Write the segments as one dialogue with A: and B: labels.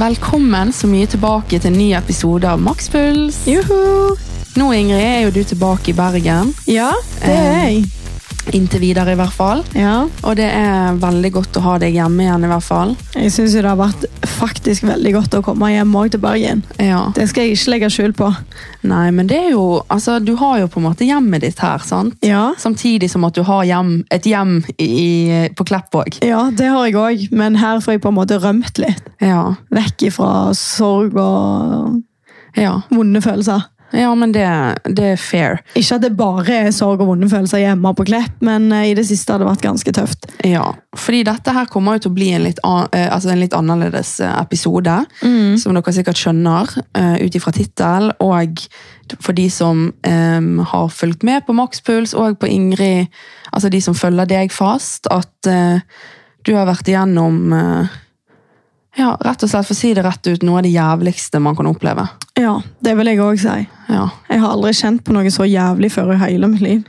A: Velkommen så mye tilbake til en ny episode av Makspuls.
B: Juhu!
A: Nå Ingrid, er jo du tilbake i Bergen.
B: Ja, det er jeg.
A: Inntil videre, i hvert fall.
B: Ja,
A: Og det er veldig godt å ha deg hjemme igjen, i hvert fall.
B: jeg syns det har vært faktisk veldig godt å komme hjem òg til Bergen.
A: Ja.
B: Det skal jeg ikke legge skjul på.
A: Nei, men det er jo Altså, du har jo på en måte hjemmet ditt her, sant?
B: Ja,
A: Samtidig som at du har hjem, et hjem i, på Klepp òg.
B: ja det har jeg òg, men her får jeg på en måte rømt litt.
A: Ja.
B: Vekk ifra sorg og
A: Ja.
B: vonde følelser.
A: Ja, men det, det er fair.
B: Ikke at det bare er sorg og vonde følelser hjemme på Klepp, men eh, i det siste har det vært ganske tøft.
A: Ja, fordi dette her kommer jo til å bli en litt, an, eh, altså en litt annerledes episode, episode, som dere sikkert skjønner uh, ut ifra tittel, og for de som um, har fulgt med på Makspuls, og på Ingrid, altså de som følger deg fast, at uh, du har vært igjennom, eh, ja, rett og slett, for å si det rett ut, noe av det jævligste man kan oppleve.
B: Ja, det vil jeg òg si.
A: Ja.
B: Jeg har aldri kjent på noe så jævlig før i hele mitt liv.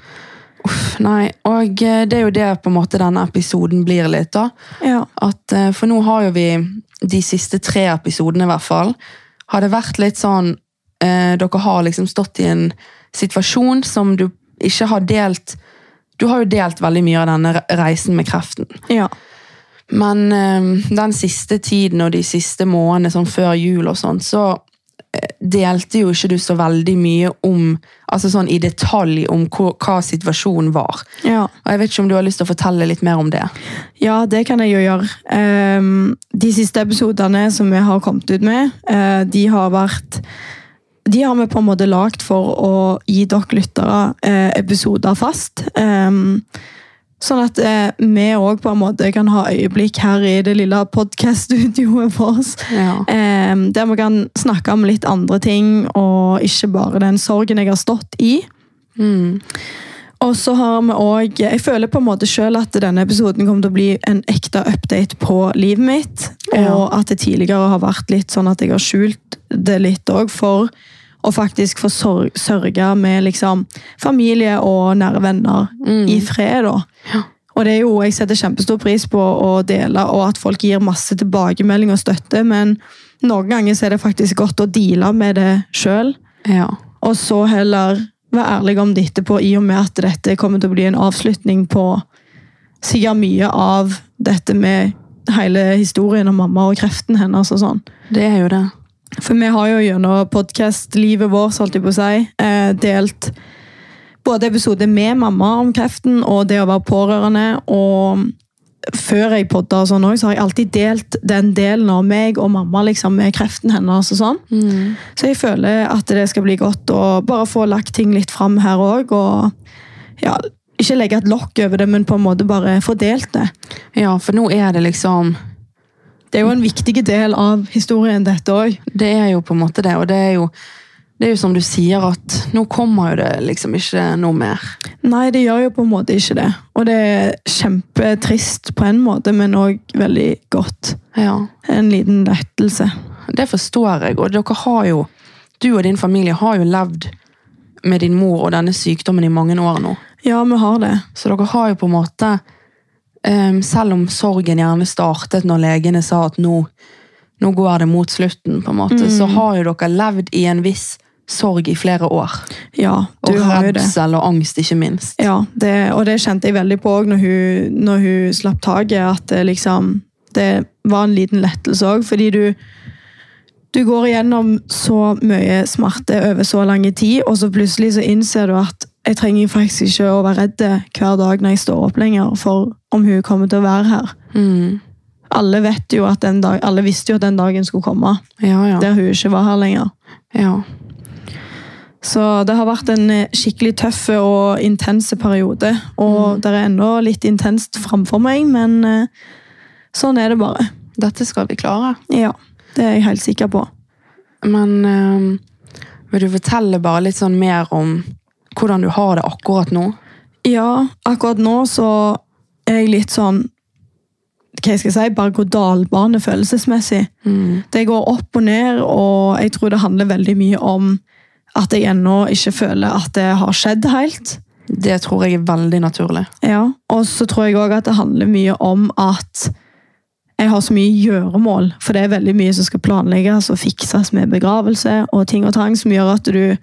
A: Uff, Nei, og eh, det er jo det på en måte denne episoden blir litt da.
B: Ja.
A: at eh, For nå har jo vi de siste tre episodene, i hvert fall, har det vært litt sånn eh, Dere har liksom stått i en situasjon som du ikke har delt Du har jo delt veldig mye av denne reisen med kreften.
B: ja.
A: Men eh, den siste tiden og de siste månedene, sånn før jul og sånn, så eh, delte jo ikke du så veldig mye om Altså sånn i detalj om hva, hva situasjonen var.
B: ja.
A: Og jeg vet ikke om du har lyst til å fortelle litt mer om det?
B: Ja, det kan jeg jo gjøre. Um, de siste episodene som vi har kommet ut med, uh, de har vært De har vi på en måte lagd for å gi dere lyttere uh, episoder fast. Ehm, sånn at eh, vi òg på en måte kan ha øyeblikk her i det lille podkast-studioet vårt.
A: Ja.
B: Eh, der vi kan snakke om litt andre ting, og ikke bare den sorgen jeg har stått i.
A: Mm.
B: Og så har vi også, Jeg føler på en måte selv at denne episoden kommer til å bli en ekte update på livet mitt.
A: Ja.
B: Og at det tidligere har vært litt sånn at jeg har skjult det litt òg, for å faktisk få sør- sørge med liksom familie og nære venner i fred. da.
A: Ja.
B: Og det er jo, Jeg setter kjempestor pris på å dele, og at folk gir masse tilbakemelding og støtte, men noen ganger er det faktisk godt å deale med det sjøl.
A: Ja.
B: Og så heller være ærlig om det etterpå, i og med at dette kommer til å bli en avslutning på sikkert mye av dette med hele historien om mamma og kreften hennes og sånn.
A: Det er jo det.
B: For vi har jo gjennom podkast-livet vårt holdt jeg på å si, eh, delt både episoder med mamma om kreften og det å være pårørende. og før jeg podda, og sånn også, så har jeg alltid delt den delen av meg og mamma liksom, med kreften hennes. og sånn. Så jeg føler at det skal bli godt å bare få lagt ting litt fram her òg. Og ja, ikke legge et lokk over det, men på en måte bare få delt det.
A: Ja, for nå er det liksom
B: Det er jo en viktig del av historien, dette òg.
A: Det er jo på en måte det, og det er jo det er jo som du sier, at nå kommer jo det liksom ikke noe mer.
B: Nei, det gjør jo på en måte ikke det. Og det er kjempetrist på en måte, men òg veldig godt.
A: Ja,
B: En liten lettelse.
A: Det forstår jeg, og dere har jo Du og din familie har jo levd med din mor og denne sykdommen i mange år nå.
B: Ja, vi har det.
A: Så dere har jo på en måte Selv om sorgen gjerne startet når legene sa at nå, nå går det mot slutten, på en måte, så har jo dere levd i en viss sorg i flere år.
B: Ja,
A: Og redsel og angst, ikke minst.
B: Ja, det, og det kjente jeg veldig på òg når når hun slapp taket, at det liksom Det var en liten lettelse òg, fordi du du går igjennom så mye smerte over så lang tid, og så plutselig så innser du at jeg trenger faktisk ikke å være redd hver dag når jeg står opp lenger for om hun kommer til å være her.
A: Mm.
B: Alle, vet jo at den dag, alle visste jo at den dagen skulle komme,
A: Ja, ja.
B: der hun ikke var her lenger.
A: ja.
B: Så det har vært en skikkelig tøff og intense periode. Og det er ennå litt intenst framfor meg, men eh, sånn er det bare.
A: Dette skal vi klare.
B: Ja, det er jeg helt sikker på.
A: Men øh, vil du fortelle bare litt sånn mer om hvordan du har det akkurat nå?
B: Ja, akkurat nå så er jeg litt sånn hva jeg skal si, berg-og-dal-bane følelsesmessig. Det går opp og ned, og jeg tror det handler veldig mye om at jeg ennå ikke føler at det har skjedd helt.
A: Det tror jeg er veldig naturlig.
B: Ja, Og så tror jeg òg at det handler mye om at jeg har så mye gjøremål, for det er veldig mye som skal planlegges og fikses med begravelse og ting og tang, som gjør at du,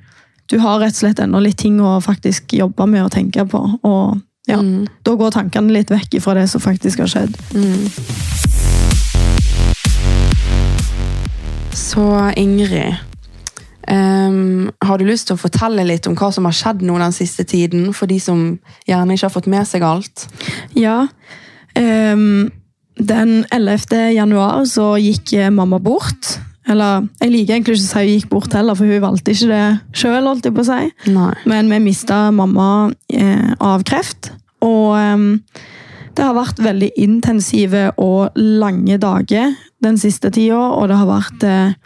B: du har rett og slett enda litt ting å faktisk jobbe med og tenke på. Og ja,
A: Mm.
B: da går tankene litt vekk fra det som faktisk har skjedd.
A: Så Ingrid, um, har du lyst til å fortelle litt om hva som har skjedd nå den siste tiden, for de som gjerne ikke har fått med seg alt?
B: Ja. Um, den 11. januar så gikk mamma bort. Eller jeg liker egentlig ikke å si hun gikk bort heller, for hun valgte ikke det sjøl. si.
A: Nei.
B: Men vi mista mamma eh, av kreft. Og ehm, det har vært veldig intensive og lange dager den siste tida. Og det har vært eh,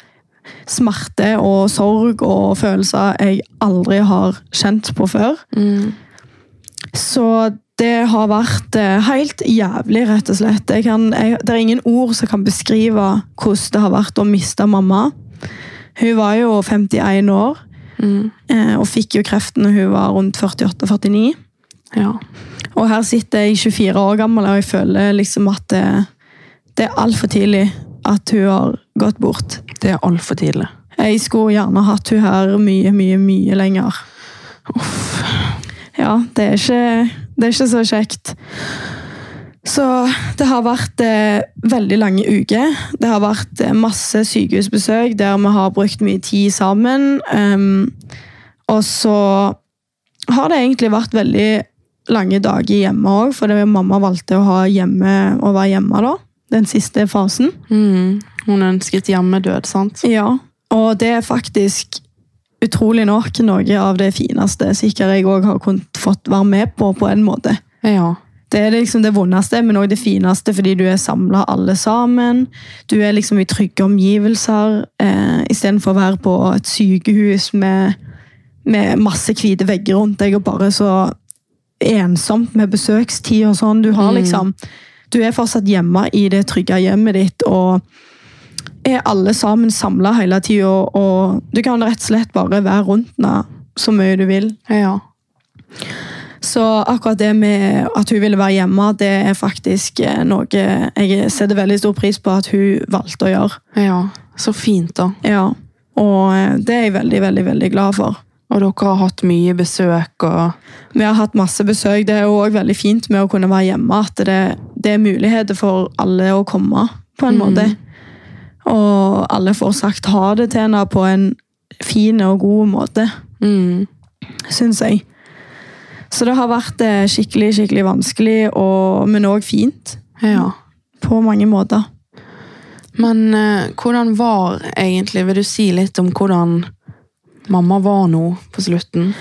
B: smerte og sorg og følelser jeg aldri har kjent på før.
A: Mm.
B: Så det har vært eh, helt jævlig, rett og slett. Jeg kan, jeg, det er ingen ord som kan beskrive hvordan det har vært å miste mamma. Hun var jo 51 år
A: Mm.
B: eh, og fikk jo kreften når hun var rundt 48-49.
A: Ja.
B: Og her sitter jeg 24 år gammel, og jeg føler liksom at det, det er altfor tidlig at hun har gått bort.
A: Det er altfor tidlig.
B: Jeg skulle gjerne hatt hun her mye, mye, mye lenger. Ja, det er ikke, det er ikke så kjekt. Så det har vært eh, veldig lange uker. Det har vært eh, masse sykehusbesøk der vi har brukt mye tid sammen. Um, og så har det egentlig vært veldig lange dager hjemme òg, for det mamma valgte å, ha hjemme, å være hjemme da. Den siste fasen.
A: Mm. Hun ønsket hjemmedød, sant?
B: Ja, og det er faktisk utrolig nok noe av det fineste sikkert jeg òg har kunnet fått være med på, på en måte.
A: Ja.
B: Det er liksom det vondeste, men òg det fineste, fordi du er samla alle sammen. Du er liksom i trygge omgivelser, eh, istedenfor å være på et sykehus med, med masse hvite vegger rundt deg, og bare så ensomt med besøkstid og sånn. Du har
A: Mm.
B: liksom Du er fortsatt hjemme i det trygge hjemmet ditt, og er alle sammen samla hele tida, og du kan rett og slett bare være rundt henne så mye du vil.
A: Ja.
B: Så akkurat det med at hun ville være hjemme, det er faktisk eh, noe jeg setter veldig stor pris på at hun valgte å gjøre.
A: ja. Så fint, da.
B: Ja, Og eh, det er jeg veldig, veldig, veldig glad for.
A: Og dere har hatt mye besøk og
B: Vi har hatt masse besøk. Det er jo også veldig fint med å kunne være hjemme. At det, det er muligheter for alle å komme, på en
A: Mm.
B: måte. Og alle får sagt ha det til henne på en fin og god måte,
A: mm.
B: syns jeg. Så det har vært eh, skikkelig, skikkelig vanskelig, og, men òg fint.
A: Ja.
B: På mange måter.
A: Men eh, hvordan var egentlig Vil du si litt om hvordan mamma var nå på slutten?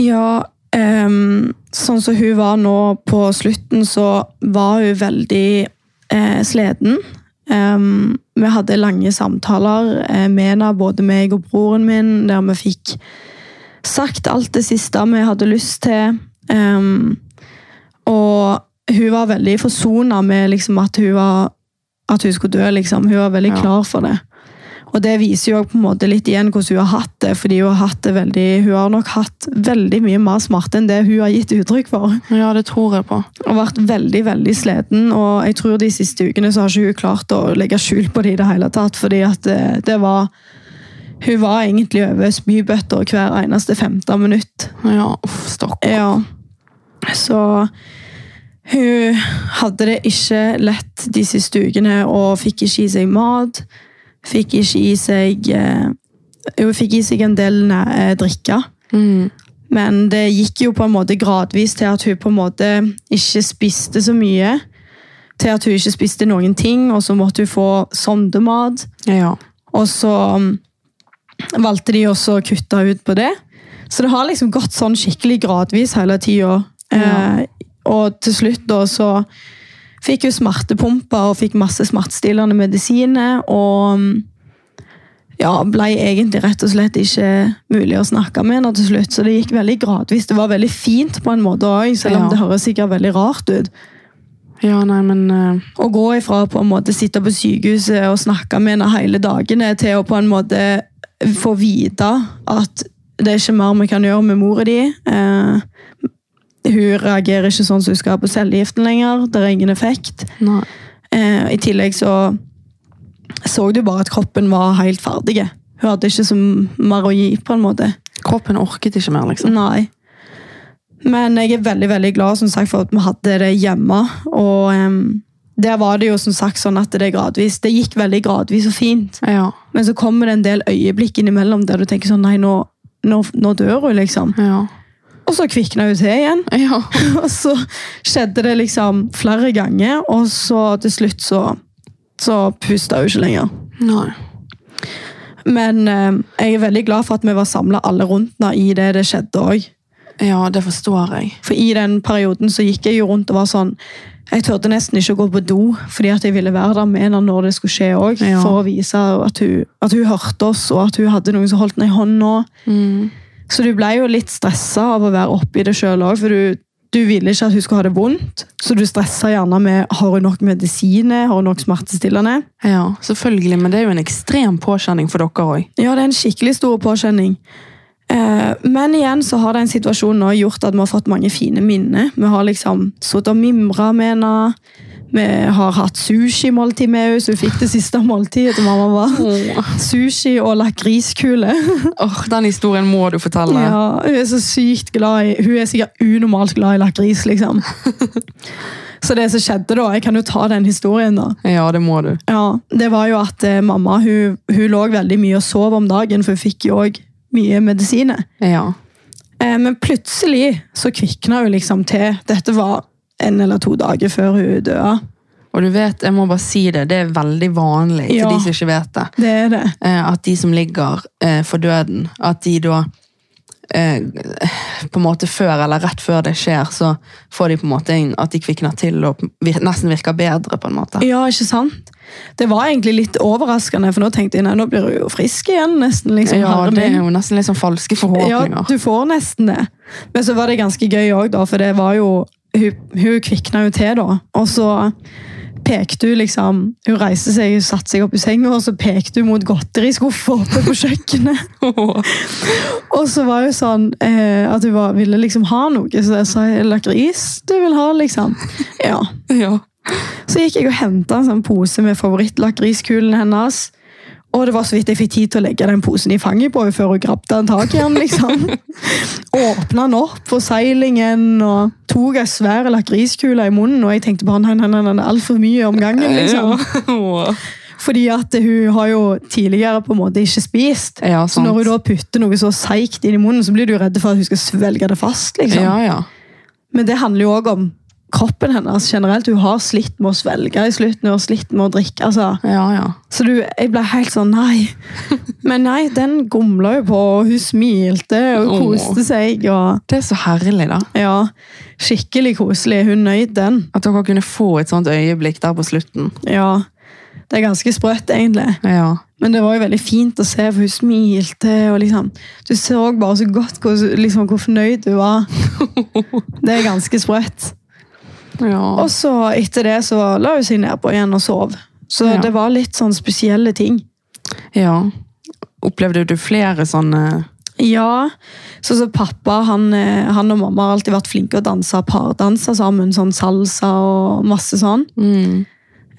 B: Ja, ehm, sånn som hun var nå på slutten, så var hun veldig eh, sliten. Ehm, vi hadde lange samtaler eh, med henne, både meg og broren min, der vi fikk sagt alt det siste vi hadde lyst til. Um, og hun var veldig forsona med liksom, at, hun var, at hun skulle dø. Liksom. Hun var veldig
A: Ja.
B: klar for det. Og det viser jo på en måte litt igjen hvordan hun har hatt det. fordi Hun har hatt det veldig, hun har nok hatt veldig mye mer smerte enn det hun har gitt uttrykk for.
A: Ja, det tror jeg på.
B: Og vært veldig veldig sliten. Og jeg tror de siste ukene så har ikke hun klart å legge skjul på det i det hele tatt. fordi at det, det var Hun var egentlig over spybøtter hver eneste 15 minutt.
A: Ja, uff, stakkar.
B: Ja. Så hun hadde det ikke lett de siste ukene og fikk ikke i seg mat. Fikk ikke i seg Jo, Hun fikk i seg en del drikker. drikke.
A: Mm.
B: Men det gikk jo på en måte gradvis til at hun på en måte ikke spiste så mye. Til at hun ikke spiste noen ting, og så måtte hun få sondemat.
A: Ja.
B: Og så um, valgte de også å kutte ut på det. Så det har liksom gått sånn skikkelig gradvis hele tida.
A: Ja.
B: Eh, og til slutt da så fikk jo smertepumper og fikk masse smertestillende medisiner. Og um, ja, ble egentlig rett og slett ikke mulig å snakke med henne til slutt. Så det gikk veldig gradvis. Det var veldig fint på en måte òg, selv om
A: Ja.
B: det høres sikkert veldig rart ut.
A: ja, nei, men Uh...
B: Å gå ifra på en måte sitte på sykehuset og snakke med henne hele dagene, til å på en måte få vite at det er ikke mer vi kan gjøre med mora di. Eh, hun reagerer ikke sånn som hun skal på cellegiften lenger. Det er ingen effekt. Eh, I tillegg så så du bare at kroppen var helt ferdig. Hun hadde ikke så mer å gi, på en måte.
A: Kroppen orket ikke mer, liksom.
B: Nei. Men jeg er veldig veldig glad som sagt, for at vi hadde det hjemme. Og um, der var det jo som sagt sånn at det gradvis, det gikk veldig gradvis og fint.
A: Ja.
B: Men så kommer det en del øyeblikk innimellom der du tenker sånn Nei, nå, nå, nå dør hun, liksom.
A: Ja.
B: Og så kvikna hun til igjen.
A: ja.
B: Og så skjedde det liksom flere ganger, og så til slutt så, så pusta hun ikke lenger.
A: Nei.
B: Men eh, jeg er veldig glad for at vi var samla alle rundt henne i det det skjedde òg.
A: Ja, det forstår jeg.
B: For i den perioden så gikk jeg jo rundt og var sånn Jeg turte nesten ikke å gå på do, fordi at jeg ville være der med henne når det skulle skje òg.
A: Ja.
B: For å vise at hun, at hun hørte oss, og at hun hadde noen som holdt henne i hånda.
A: Mm.
B: Så du ble jo litt stressa av å være oppi det sjøl òg, for du, du ville ikke at hun skulle ha det vondt. Så du stressa gjerne med har hun nok medisiner, har hun nok smertestillende.
A: Ja, selvfølgelig, men det er jo en ekstrem påkjenning for dere òg.
B: Ja, det er en skikkelig stor påkjenning. Eh, men igjen så har den situasjonen gjort at vi har fått mange fine minner. Vi har liksom sittet og mimra med henne. Vi har hatt sushimåltid med henne, så hun fikk det siste måltidet til mamma. var Sushi og lakriskule.
A: Åh, Den historien må du fortelle.
B: Ja, hun er så sykt glad i Hun er sikkert unormalt glad i lakris, liksom. Så det som skjedde da, jeg kan jo ta den historien da.
A: Ja, det må du.
B: Ja, det var jo at eh, mamma hun, hun lå veldig mye og sov om dagen, for hun fikk jo òg mye medisiner.
A: Ja.
B: Eh, men plutselig så kvikna hun liksom til. Dette var en eller to dager før hun døde.
A: Og du vet, jeg må bare si det, det er veldig vanlig
B: Ja.
A: til de som ikke vet det.
B: Det er det.
A: eh, At de som ligger eh, for døden, at de da eh, på en måte før eller rett før det skjer, så får de på en måte inn at de kvikner til og nesten virker bedre. på en måte.
B: Ja, ikke sant? Det var egentlig litt overraskende, for nå tenkte jeg nei, nå blir hun jo frisk igjen. nesten liksom,
A: Ja, Det er jo nesten litt sånn falske
B: Ja, du får nesten det. Men så var det ganske gøy òg, for det var jo Hun, hun kvikna jo til, da. Og så pekte hun liksom Hun reiste seg, hun satte seg opp i senga, og så pekte hun mot godteriskuffa oppe på kjøkkenet. Og så var hun sånn eh, at hun var, ville liksom ha noe, så jeg sa lakris du vil ha, liksom. Ja.
A: ja.
B: Så gikk jeg og henta en sånn pose med favorittlakriskulen hennes. Og det var så vidt jeg fikk tid til å legge den posen i fanget på henne før hun grabte en tak i den. liksom. Åpna den opp for seilingen og tok ei svær lakriskule i munnen. Og jeg tenkte nei, nei, nei, nei, er altfor mye om gangen. liksom. Fordi at hun har jo tidligere på en måte ikke spist.
A: Ja,
B: Så når hun da putter noe så seigt inn i munnen, så blir du redd for at hun skal svelge det fast. liksom.
A: Ja, ja.
B: Men det handler jo òg om kroppen hennes generelt. Hun har slitt med å svelge i slutten, hun har slitt med å drikke. altså.
A: Ja, ja.
B: Så du, jeg ble helt sånn nei. Men nei, den gomla jo på, og hun smilte og
A: Åh.
B: koste seg. og
A: Det er så herlig, da.
B: ja, Skikkelig koselig. Hun nøyd den.
A: At dere kunne få et sånt øyeblikk der på slutten.
B: Ja, Det er ganske sprøtt, egentlig.
A: Ja.
B: Men det var jo veldig fint å se, for hun smilte. og liksom, Du så bare så godt hvor, liksom, hvor fornøyd hun var. Det er ganske sprøtt.
A: Ja.
B: Og så etter det så la hun seg nedpå igjen og sov. Så
A: Ja.
B: det var litt sånn spesielle ting.
A: ja. Opplevde du flere sånne
B: Ja, så, så pappa han, eh, han og mamma har alltid vært flinke å danse pardanser sammen. Sånn salsa og masse sånn.
A: mm.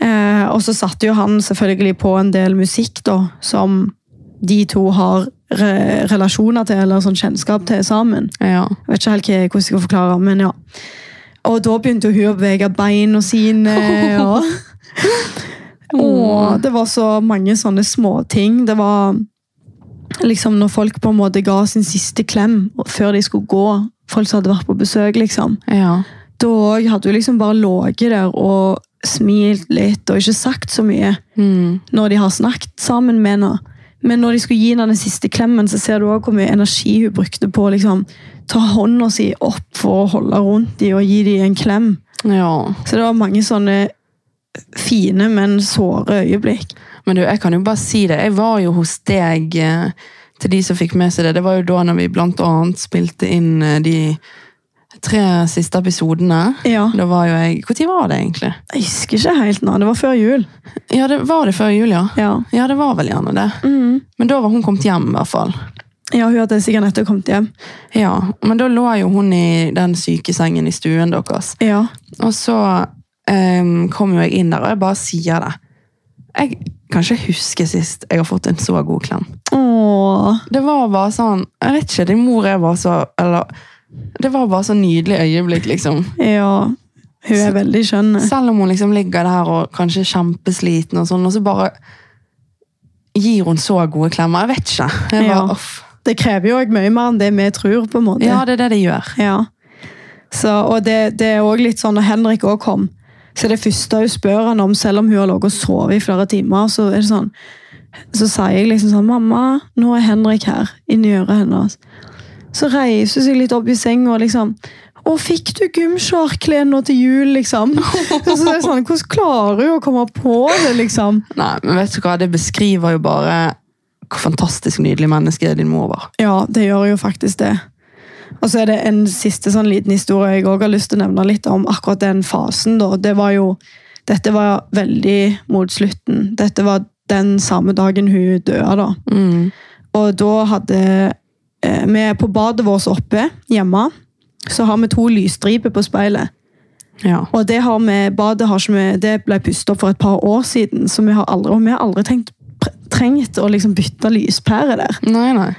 B: Eh, og så satte jo han selvfølgelig på en del musikk da, som de to har re relasjoner til, eller sånn kjennskap til sammen.
A: Ja.
B: Jeg vet ikke helt hvordan jeg skal forklare, men ja. Og da begynte hun å bevege beina sine. og... Og det var så mange sånne småting. Det var liksom når folk på en måte ga sin siste klem før de skulle gå. Folk som hadde vært på besøk, liksom.
A: Ja.
B: Da hadde hun liksom bare ligget der og smilt litt og ikke sagt så mye
A: Mm.
B: når de har snakket sammen med henne. Men når de skulle gi henne den siste klemmen, så ser du også hvor mye energi hun brukte på å liksom, ta hånda si opp for å holde rundt dem og gi dem en klem.
A: ja.
B: Så det var mange sånne fine, men såre øyeblikk.
A: Men du, jeg kan jo bare si det. Jeg var jo hos deg, eh, til de som fikk med seg det. Det var jo da når vi blant annet spilte inn eh, de tre siste episodene.
B: Ja,
A: Da var jo jeg Når var det egentlig?
B: Jeg husker ikke helt nå. Det var før jul.
A: Ja, det var det før jul, ja.
B: Ja,
A: Ja, det var vel gjerne det.
B: mm.
A: Men da var hun kommet hjem, i hvert fall.
B: ja hun hadde sikkert nettopp kommet hjem.
A: Ja, Men da lå jo hun i den sykesengen i stuen deres.
B: Ja,
A: Og så um, kom jo jeg inn der, og jeg bare sier det. Jeg kan ikke huske sist jeg har fått en så god klem.
B: Åh.
A: Det var bare sånn Jeg vet ikke, din mor er bare så Eller Det var bare så nydelig øyeblikk, liksom.
B: Ja. Hun er veldig skjønn.
A: Selv om hun liksom ligger der og kanskje er kjempesliten, og sånn, og så bare gir hun så gode klemmer. Jeg vet ikke. Jeg
B: Ja.
A: bare, uff.
B: Det krever jo òg mye mer enn det vi tror, på en måte.
A: Ja, det er det det gjør.
B: Ja. Så, og det, det er også litt sånn, når Henrik også kom, så det første hun spør han om, selv om hun har ligget og sovet i flere timer, så er det sånn, så sier jeg liksom sånn, mamma, nå er Henrik her, inni øret hennes. Så reiser hun seg litt opp i senga og liksom, å, fikk du gymsjarkklær nå til jul, liksom? så det er sånn, hvordan klarer hun å komme på det, liksom?
A: Nei, men vet du hva, det beskriver jo bare hvor fantastisk nydelig menneske din mor var.
B: Ja, det gjør jo faktisk det. Og så er det en siste sånn liten historie jeg også har lyst til å nevne litt om akkurat den fasen. da. Det var jo, Dette var veldig mot slutten. Dette var den samme dagen hun døde. da.
A: Mm.
B: Og da hadde vi på badet vårt oppe hjemme, så har vi to lysstriper på speilet.
A: Ja.
B: Og det, har vi, badet har ikke vi, det ble pustet opp for et par år siden, så vi har aldri, og vi har aldri tenkt, trengt å liksom bytte lyspære der.
A: Nei, nei.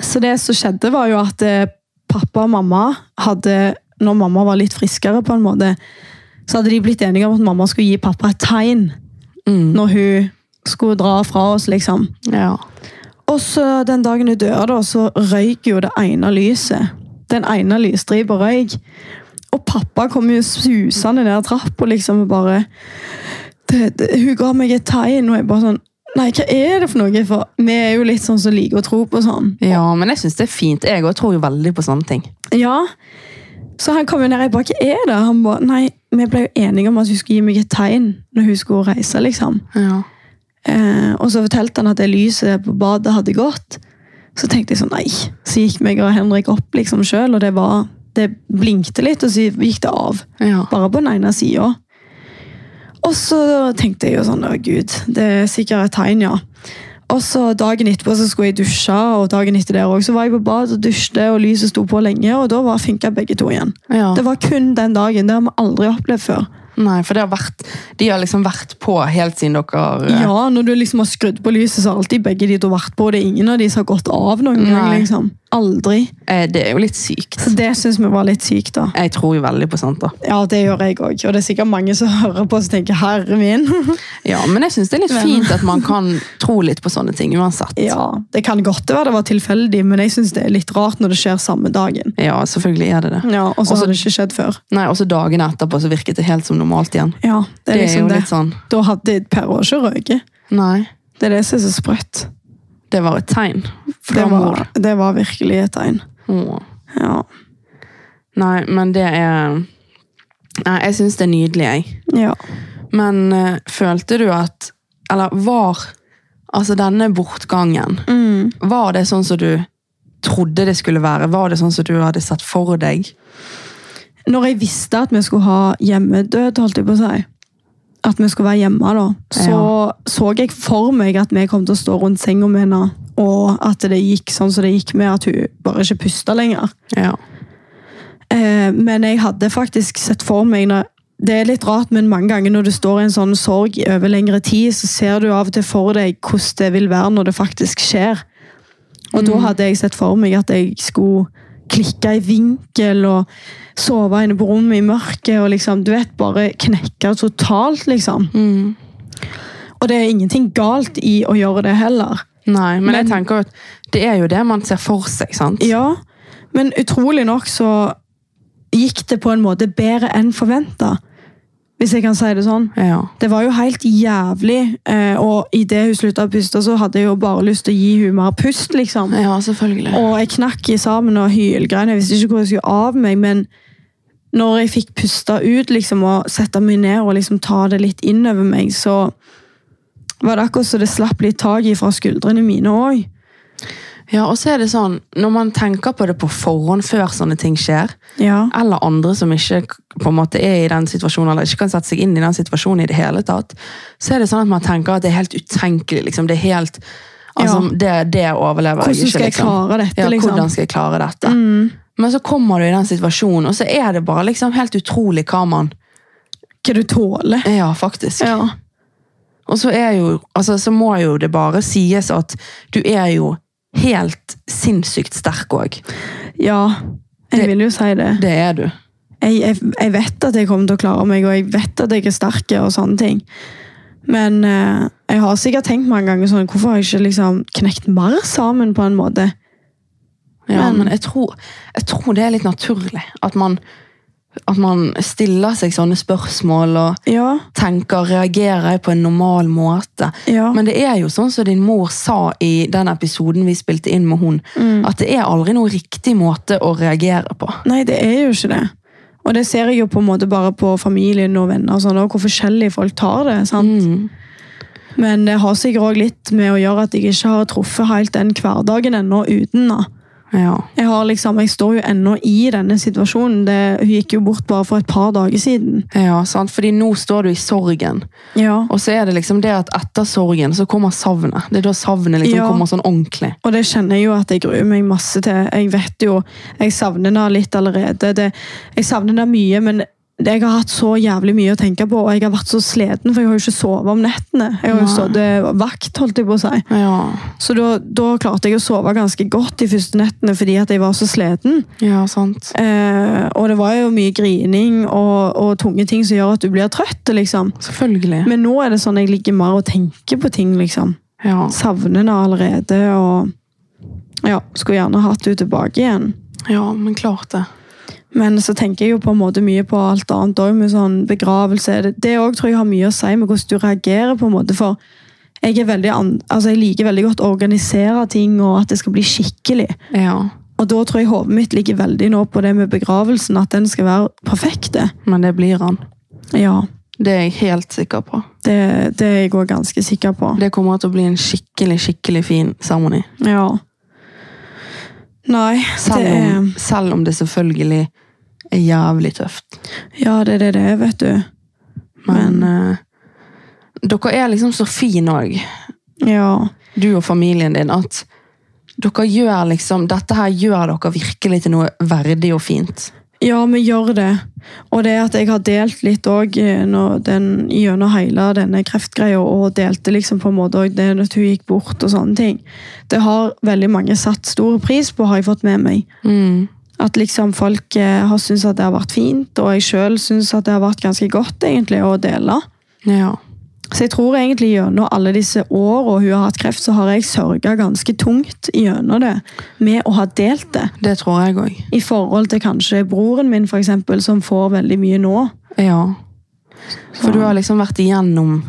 B: Så det som skjedde var jo at eh, pappa og mamma hadde, når mamma var litt friskere på en måte, så hadde de blitt enige om at mamma skulle gi pappa et tegn
A: Mm.
B: når hun skulle dra fra oss, liksom.
A: Ja.
B: Og så den dagen hun dør, da, så røyk jo det ene lyset. Den ene lysstripa røyk. Og pappa kom jo susende ned trappa liksom, og bare det, det, Hun ga meg et tegn, og jeg bare sånn Nei, hva er det for noe? For vi er jo litt sånn som liker å tro på sånn.
A: ja, men jeg syns det er fint. Jeg òg tror jo veldig på sånne ting.
B: Ja. Så han kom jo ned, jeg bare, hva er det? Han bare, nei, vi ble jo enige om at hun skulle gi meg et tegn når hun skulle reise, liksom.
A: Ja.
B: Eh, og så fortalte han at det lyset på badet hadde gått. Så tenkte jeg sånn, nei. Så gikk meg og Henrik opp liksom selv, og det var, det blinkte litt, og så gikk det av.
A: ja.
B: Bare på den ene siden. Og så tenkte jeg jo sånn, å Gud, det er sikkert et tegn, ja. Og så dagen etterpå så skulle jeg dusje, og dagen etter der også, så var jeg på bad og dusjte, og lyset sto på lenge, og da var finka begge to igjen.
A: ja.
B: Det var kun den dagen. Det har vi aldri opplevd før.
A: Nei, for det har vært, de har liksom vært på helt siden dere eh,
B: Ja, når du liksom har skrudd på lyset, så har alltid begge de to vært på. Det er ingen av de som har gått av noen gang. Liksom. Aldri.
A: eh, Det er jo litt sykt.
B: Så det syns vi var litt sykt, da.
A: Jeg tror jo veldig på sånt. da.
B: Ja, det gjør jeg òg. Og det er sikkert mange som hører på og tenker 'herre min'.
A: Ja, Men jeg syns det er litt fint at man kan tro litt på sånne ting uansett.
B: ja, Det kan godt være det var tilfeldig, men jeg syns det er litt rart når det skjer samme dagen.
A: Ja, selvfølgelig er det det.
B: Ja, Og så har det ikke skjedd før.
A: Nei, Også dagene etterpå så virket det helt som normalt igjen.
B: Ja, Det er
A: Det er
B: liksom
A: jo
B: det.
A: litt sånn
B: Da hadde Per ikke røyket.
A: Nei,
B: Det er det som er så sprøtt.
A: Det var et tegn fra
B: Det
A: mor.
B: det var virkelig et tegn.
A: Åh.
B: Ja.
A: Nei, men det er Nei, jeg syns det er nydelig, jeg.
B: ja.
A: Men uh, følte du at Eller var Altså, denne bortgangen
B: Mm.
A: Var det sånn som du trodde det skulle være? Var det sånn som du hadde sett for deg?
B: Når jeg visste at vi skulle ha hjemmedød, holdt jeg på å si, at vi skulle være hjemme, da, så så jeg for meg at vi kom til å stå rundt senga med henne, og at det gikk sånn som det gikk med at hun bare ikke pusta lenger.
A: Ja.
B: Eh, men jeg hadde faktisk sett for meg når, Det er litt rart, men mange ganger når du står i en sånn sorg over lengre tid, så ser du av og til for deg hvordan det vil være når det faktisk skjer. Og da hadde jeg sett for meg at jeg skulle klikke i vinkel og sove inne på rommet i mørket og liksom, du vet, bare knekke totalt, liksom.
A: Mm.
B: Og det er ingenting galt i å gjøre det heller.
A: Nei, men, jeg tenker at det er jo det man ser for seg, sant?
B: Ja, men utrolig nok så gikk det på en måte bedre enn forventa. Hvis jeg kan si det sånn.
A: Ja.
B: Det var jo helt jævlig, eh, og idet hun slutta å puste, så hadde jeg jo bare lyst til å gi hun mer pust, liksom.
A: Ja, selvfølgelig.
B: Og jeg knakk i sammen og hylgrein. Jeg visste ikke hvor jeg skulle av meg, men når jeg fikk puste ut liksom, og sette meg ned og liksom ta det litt inn over meg, så var det akkurat så det slapp litt tak fra skuldrene mine òg.
A: Ja, og så er det sånn, Når man tenker på det på forhånd før sånne ting skjer,
B: Ja.
A: eller andre som ikke på en måte er i den situasjonen, eller ikke kan sette seg inn i den situasjonen i det hele tatt, så er det sånn at man tenker at det er helt utenkelig. Liksom. Det er helt altså, det, det overlever
B: Hvordan
A: jeg ikke.
B: skal jeg
A: liksom.
B: klare dette,
A: Ja,
B: liksom?
A: hvordan skal jeg klare dette?
B: Mm.
A: Men så kommer du i den situasjonen, og så er det bare liksom helt utrolig hva man
B: hva du tåler.
A: Ja, faktisk.
B: Ja.
A: Og så, er jo, altså, så må jo det bare sies at du er jo helt sinnssykt sterk òg.
B: ja, jeg vil jo si det.
A: Det er du.
B: Jeg, jeg, jeg vet at jeg kommer til å klare meg, og jeg vet at jeg er sterk og sånne ting. Men eh, jeg har sikkert tenkt mange ganger sånn, hvorfor har jeg ikke liksom knekt mer sammen på en måte?
A: Ja,
B: Men-
A: men jeg tror, jeg tror det er litt naturlig. At man, at man stiller seg sånne spørsmål og
B: Ja,
A: tenker, reagerer jeg på en normal måte?
B: ja.
A: Men det er jo sånn som din mor sa i den episoden vi spilte inn med hun,
B: Mm.
A: at det er aldri noen riktig måte å reagere på.
B: Nei, det er jo ikke det. Og det ser jeg jo på en måte bare på familien og venner, og sånn, og hvor forskjellig folk tar det. sant?
A: Mm.
B: Men det har sikkert også litt med å gjøre at jeg ikke har truffet helt den hverdagen ennå uten. da.
A: Ja.
B: Jeg, har liksom, jeg står jo ennå i denne situasjonen. Det, hun gikk jo bort bare for et par dager siden.
A: ja, sant? Fordi nå står du i sorgen,
B: Ja.
A: og så er det liksom det at etter sorgen så kommer savnet. Det er da savnet liksom
B: Ja.
A: kommer sånn ordentlig.
B: Og det kjenner jeg jo at jeg gruer meg masse til. Jeg vet jo, jeg savner henne litt allerede. Det, jeg savner henne mye, men jeg har hatt så jævlig mye å tenke på, og jeg har vært så sliten, for jeg har jo ikke sovet om nettene. Jeg har jo stått eh, vakt, holdt jeg på å si.
A: Ja,
B: Så da, da klarte jeg å sove ganske godt de første nettene, fordi at jeg var så sliten.
A: ja sant.
B: Eh, og det var jo mye grining og, og tunge ting som gjør at du blir trøtt, liksom.
A: Selvfølgelig.
B: Men nå er det sånn jeg ligger mer og tenker på ting, liksom.
A: Ja.
B: Savner det allerede, og ja, skulle gjerne hatt henne tilbake igjen.
A: ja, men klart det.
B: Men så tenker jeg jo på en måte mye på alt annet òg, med sånn begravelse. Det- òg tror jeg har mye å si med hvordan du reagerer, på en måte, for jeg, veldig altså jeg liker veldig godt å organisere ting, og at det skal bli skikkelig.
A: Ja,
B: Og da tror jeg hodet mitt ligger veldig nå på det med begravelsen, at den skal være perfekt.
A: men det blir han.
B: Ja,
A: Det er jeg helt sikker på.
B: det, det er jeg òg ganske sikker på.
A: Det kommer til å bli en skikkelig, skikkelig fin seremoni.
B: Ja. Nei, det er
A: selv om det selvfølgelig er jævlig tøft.
B: Ja, det er det det er, vet du.
A: Men eh, dere er liksom så fine òg,
B: Ja.
A: du og familien din, at dere gjør liksom Dette her gjør dere virkelig til noe verdig og fint.
B: Ja, vi gjør det. Og det at jeg har delt litt òg gjennom hele denne kreftgreia, og delte liksom på en måte òg det at hun gikk bort og sånne ting, det har veldig mange satt stor pris på, har jeg fått med meg.
A: Mm.
B: At liksom folk eh, har syntes at det har vært fint, og jeg sjøl syns at det har vært ganske godt egentlig å dele.
A: Ja.
B: Så jeg tror egentlig gjennom alle disse åra hun har hatt kreft, så har jeg sørga ganske tungt gjennom det med å ha delt det.
A: Det tror jeg òg.
B: I forhold til kanskje broren min, for eksempel, som får veldig mye nå.
A: Ja. For du har liksom vært igjennom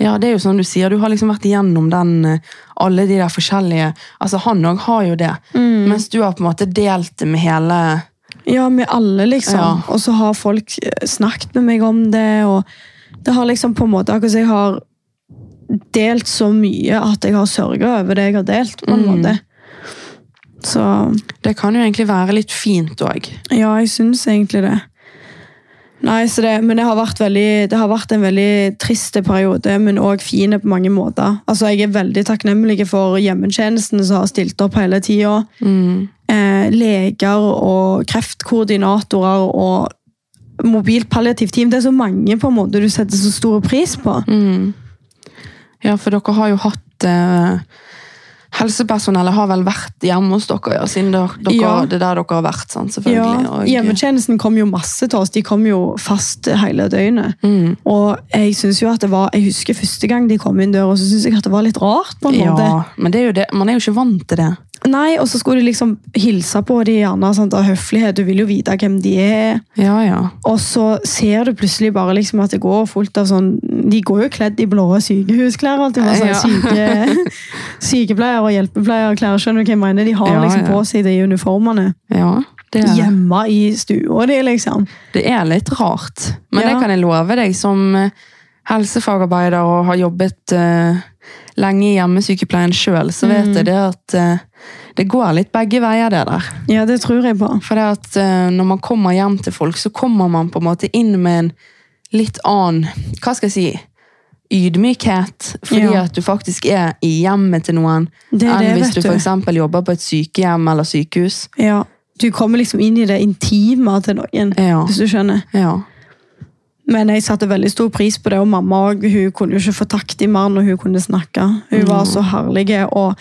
A: Ja, det er jo sånn du sier, du har liksom vært igjennom den eh, Alle de der forskjellige Altså, han òg har jo det. Mens du har på en måte delt det med hele
B: Ja, med alle, liksom.
A: Ja.
B: Og så har folk eh, snakket med meg om det, og det har liksom på en måte Akkurat som jeg har delt så mye at jeg har sørga over det jeg har delt, på en
A: Mm.
B: måte. Så
A: Det kan jo egentlig være litt fint òg.
B: ja, jeg syns egentlig det. Nei, så det, men det har, vært veldig, det har vært en veldig trist periode, men òg fin på mange måter. Altså, Jeg er veldig takknemlig for hjemmetjenesten som har stilt opp hele tida.
A: Mm.
B: eh, leger og kreftkoordinatorer og mobilt palliativt team. Det er så mange på en måte du setter så stor pris på.
A: Mm. Ja, for dere har jo hatt eh, Helsepersonellet har vel vært hjemme hos dere, ja, siden dere, dere,
B: Ja.
A: det er der dere har vært, sant,
B: Ja,
A: selvfølgelig. og-
B: Hjemmetjenesten kom jo masse til oss. De kom jo fast hele døgnet.
A: Mm.
B: Og jeg synes jo at det var, jeg husker første gang de kom inn døra, så synes jeg at det var litt rart. på en måte.
A: Ja, men det er det. man er jo ikke vant til det.
B: Nei, Og så skulle de liksom hilse på de gjerne sant, av høflighet. Du vil jo vite hvem de er.
A: Ja, ja.
B: Og så ser du plutselig bare liksom at det går fullt av sånn De går jo kledd i blå sykehusklær. det, altså,
A: Ja.
B: syke, Sykepleier og hjelpepleierklær. Skjønner du hva jeg mener? De har liksom på seg de uniformene
A: ja det, er,
B: hjemme i stua di, liksom.
A: det er litt rart. Men det kan jeg love deg, som eh, helsefagarbeider og har jobbet eh, lenge i hjemmesykepleien sjøl, så vet
B: Mm.
A: jeg det at eh, det går litt begge veier, det der.
B: Ja, det tror jeg på.
A: For det at eh, når man kommer hjem til folk, så kommer man på en måte inn med en litt annen Hva skal jeg si? Ydmykhet. Fordi
B: Ja.
A: at du faktisk er i hjemmet til noen.
B: Det
A: enn
B: det,
A: hvis du
B: du.
A: f.eks. jobber på et sykehjem eller sykehus.
B: Ja. Du kommer liksom inn i det intime til noen,
A: Ja.
B: hvis du skjønner.
A: ja.
B: Men jeg satte veldig stor pris på det, og mamma og, hun kunne jo ikke få takt i mer når hun kunne snakke. Hun var så herlig. og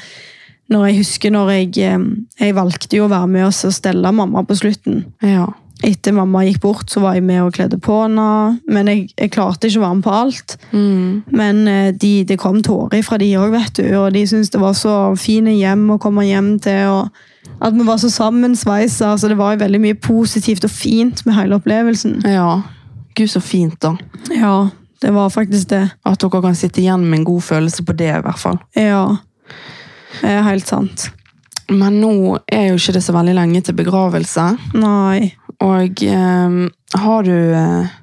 B: når jeg husker når jeg, eh, jeg valgte jo å være med oss og stelle mamma på slutten.
A: Ja.
B: Etter mamma gikk bort, så var jeg med og kledde på henne. Men jeg, jeg klarte ikke å være med på alt.
A: Mm.
B: Men eh, de, det kom tårer fra de òg, vet du. Og de syntes det var så fine hjem å komme hjem til. og At vi var så sammensveisa. Så det var jo veldig mye positivt og fint med hele opplevelsen.
A: ja. Gud, så fint, da.
B: Ja, det var faktisk det.
A: At dere kan sitte igjen med en god følelse på det, i hvert fall.
B: Ja. Det er helt sant.
A: Men nå er jo ikke det så veldig lenge til begravelse.
B: Nei.
A: Og eh, har du eh,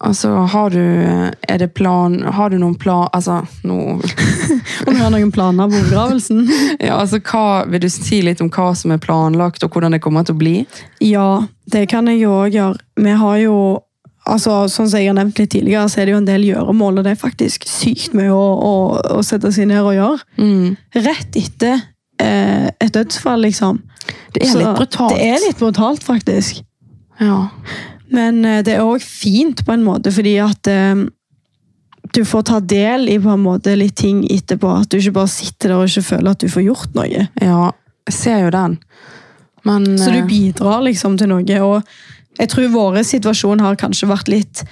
A: Altså, har du eh, Er det plan Har du noen plan Altså, nå
B: Om du har noen planer på begravelsen?
A: Ja, altså, hva Vil du si litt om hva som er planlagt, og hvordan det kommer til å bli?
B: Ja, det kan jeg jo òg gjøre. Vi har jo altså, Sånn som jeg har nevnt litt tidligere, så er det jo en del gjøremål, og det er faktisk sykt mye å, å, å sette seg ned og gjøre.
A: Mm.
B: Rett etter eh, et dødsfall, liksom.
A: Det er
B: Så
A: litt brutalt.
B: Det er litt brutalt, faktisk.
A: Ja.
B: Men eh, det er òg fint på en måte, fordi at eh, du får ta del i på en måte litt ting etterpå. At du ikke bare sitter der og ikke føler at du får gjort noe.
A: ja. Jeg ser jo den. Men
B: Så du
A: eh,
B: bidrar liksom til noe. Og jeg tror vår situasjon har kanskje vært litt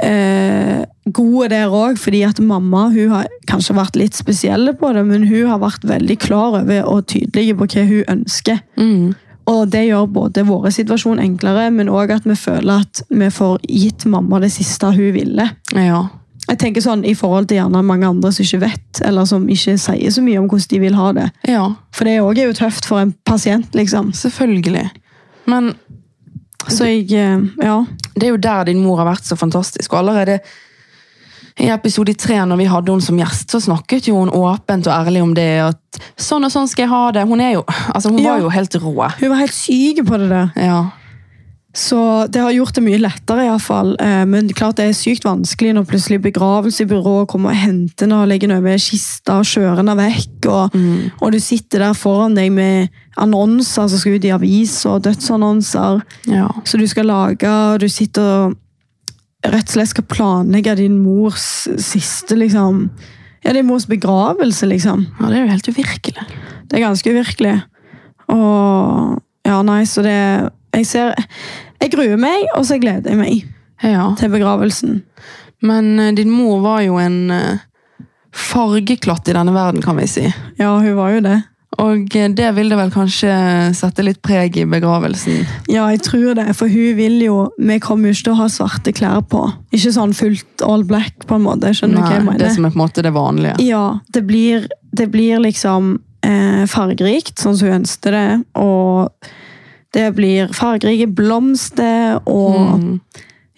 B: eh, gode der òg, fordi at mamma hun har kanskje vært litt spesiell på det, men hun har vært veldig klar over og tydelig på hva hun ønsker.
A: mm,
B: Og det gjør både vår situasjon enklere, men òg at vi føler at vi får gitt mamma det siste hun ville.
A: Ja.
B: Jeg tenker sånn i forhold til gjerne mange andre som ikke vet, eller som ikke sier så mye om hvordan de vil ha det.
A: Ja,
B: For det òg er jo tøft for en pasient, liksom.
A: selvfølgelig. Men
B: Så jeg eh, Ja.
A: det er jo der din mor har vært så fantastisk. Og allerede i episode tre, når vi hadde henne som gjest, så snakket jo hun åpent og ærlig om det. At sånn og sånn skal jeg ha det. Hun jo, altså hun
B: Ja.
A: var jo helt rå.
B: Hun var helt syk på det der.
A: Ja.
B: Så det har gjort det mye lettere, iallfall. Eh, men klart det er sykt vanskelig når plutselig begravelsesbyrået kommer og henter henne og legger henne over kista og kjører henne vekk. Og,
A: Mm.
B: og du sitter der foran deg med annonser som skal ut i avis og dødsannonser.
A: ja.
B: Så du skal lage, og du sitter og rett og slett skal planlegge din mors siste, liksom Ja, din mors begravelse, liksom.
A: Ja, det er jo helt uvirkelig.
B: Det er ganske uvirkelig. Og Ja, nei, så det Jeg ser Jeg gruer meg, og så gleder jeg meg
A: Ja.
B: til begravelsen.
A: Men eh, din mor var jo en eh, fargeklatt i denne verden, kan vi si.
B: Ja, hun var jo det.
A: Og eh, det vil det vel kanskje sette litt preg i begravelsen.
B: Ja, jeg tror det, for hun vil jo Vi kommer jo ikke til å ha svarte klær på. Ikke sånn fullt all black, på en måte. Skjønner du hva jeg
A: Nei, det som er på en måte det vanlige.
B: Ja, det blir, det blir liksom eh, fargerikt, sånn som hun ønsket det. Og det blir fargerike blomster, og
A: Mm.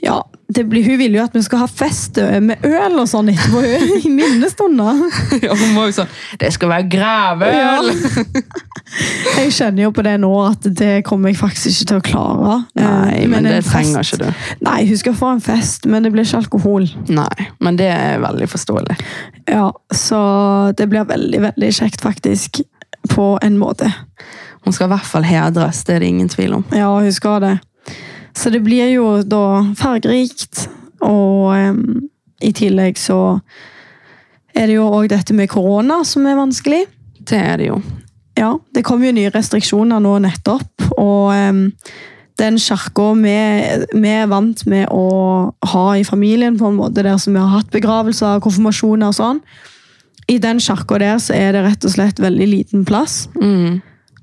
B: ja, blir, hun vil jo at vi skal ha fest med øl og sånn etterpå, i minnestunder.
A: Ja, hun må jo sånn Det skal være gravøl!
B: Jeg kjenner jo på det nå at det kommer jeg faktisk ikke til å klare.
A: Nei,
B: Eh,
A: men det trenger ikke du.
B: Nei, hun skal få en fest, men det blir ikke alkohol.
A: Nei, men det er veldig forståelig.
B: Ja, Så det blir veldig, veldig kjekt, faktisk. På en måte.
A: Hun skal i hvert fall hedres, det er det ingen tvil om.
B: Ja, hun skal det. Så det blir jo da fargerikt, og um, i tillegg så er det jo òg dette med korona som er vanskelig.
A: Det er det jo.
B: Ja, det kom jo nye restriksjoner nå nettopp, og um, den kirka vi, vi er vant med å ha i familien, på en måte der som vi har hatt begravelser, konfirmasjoner og sånn, i den kirka der så er det rett og slett veldig liten plass.
A: Mm.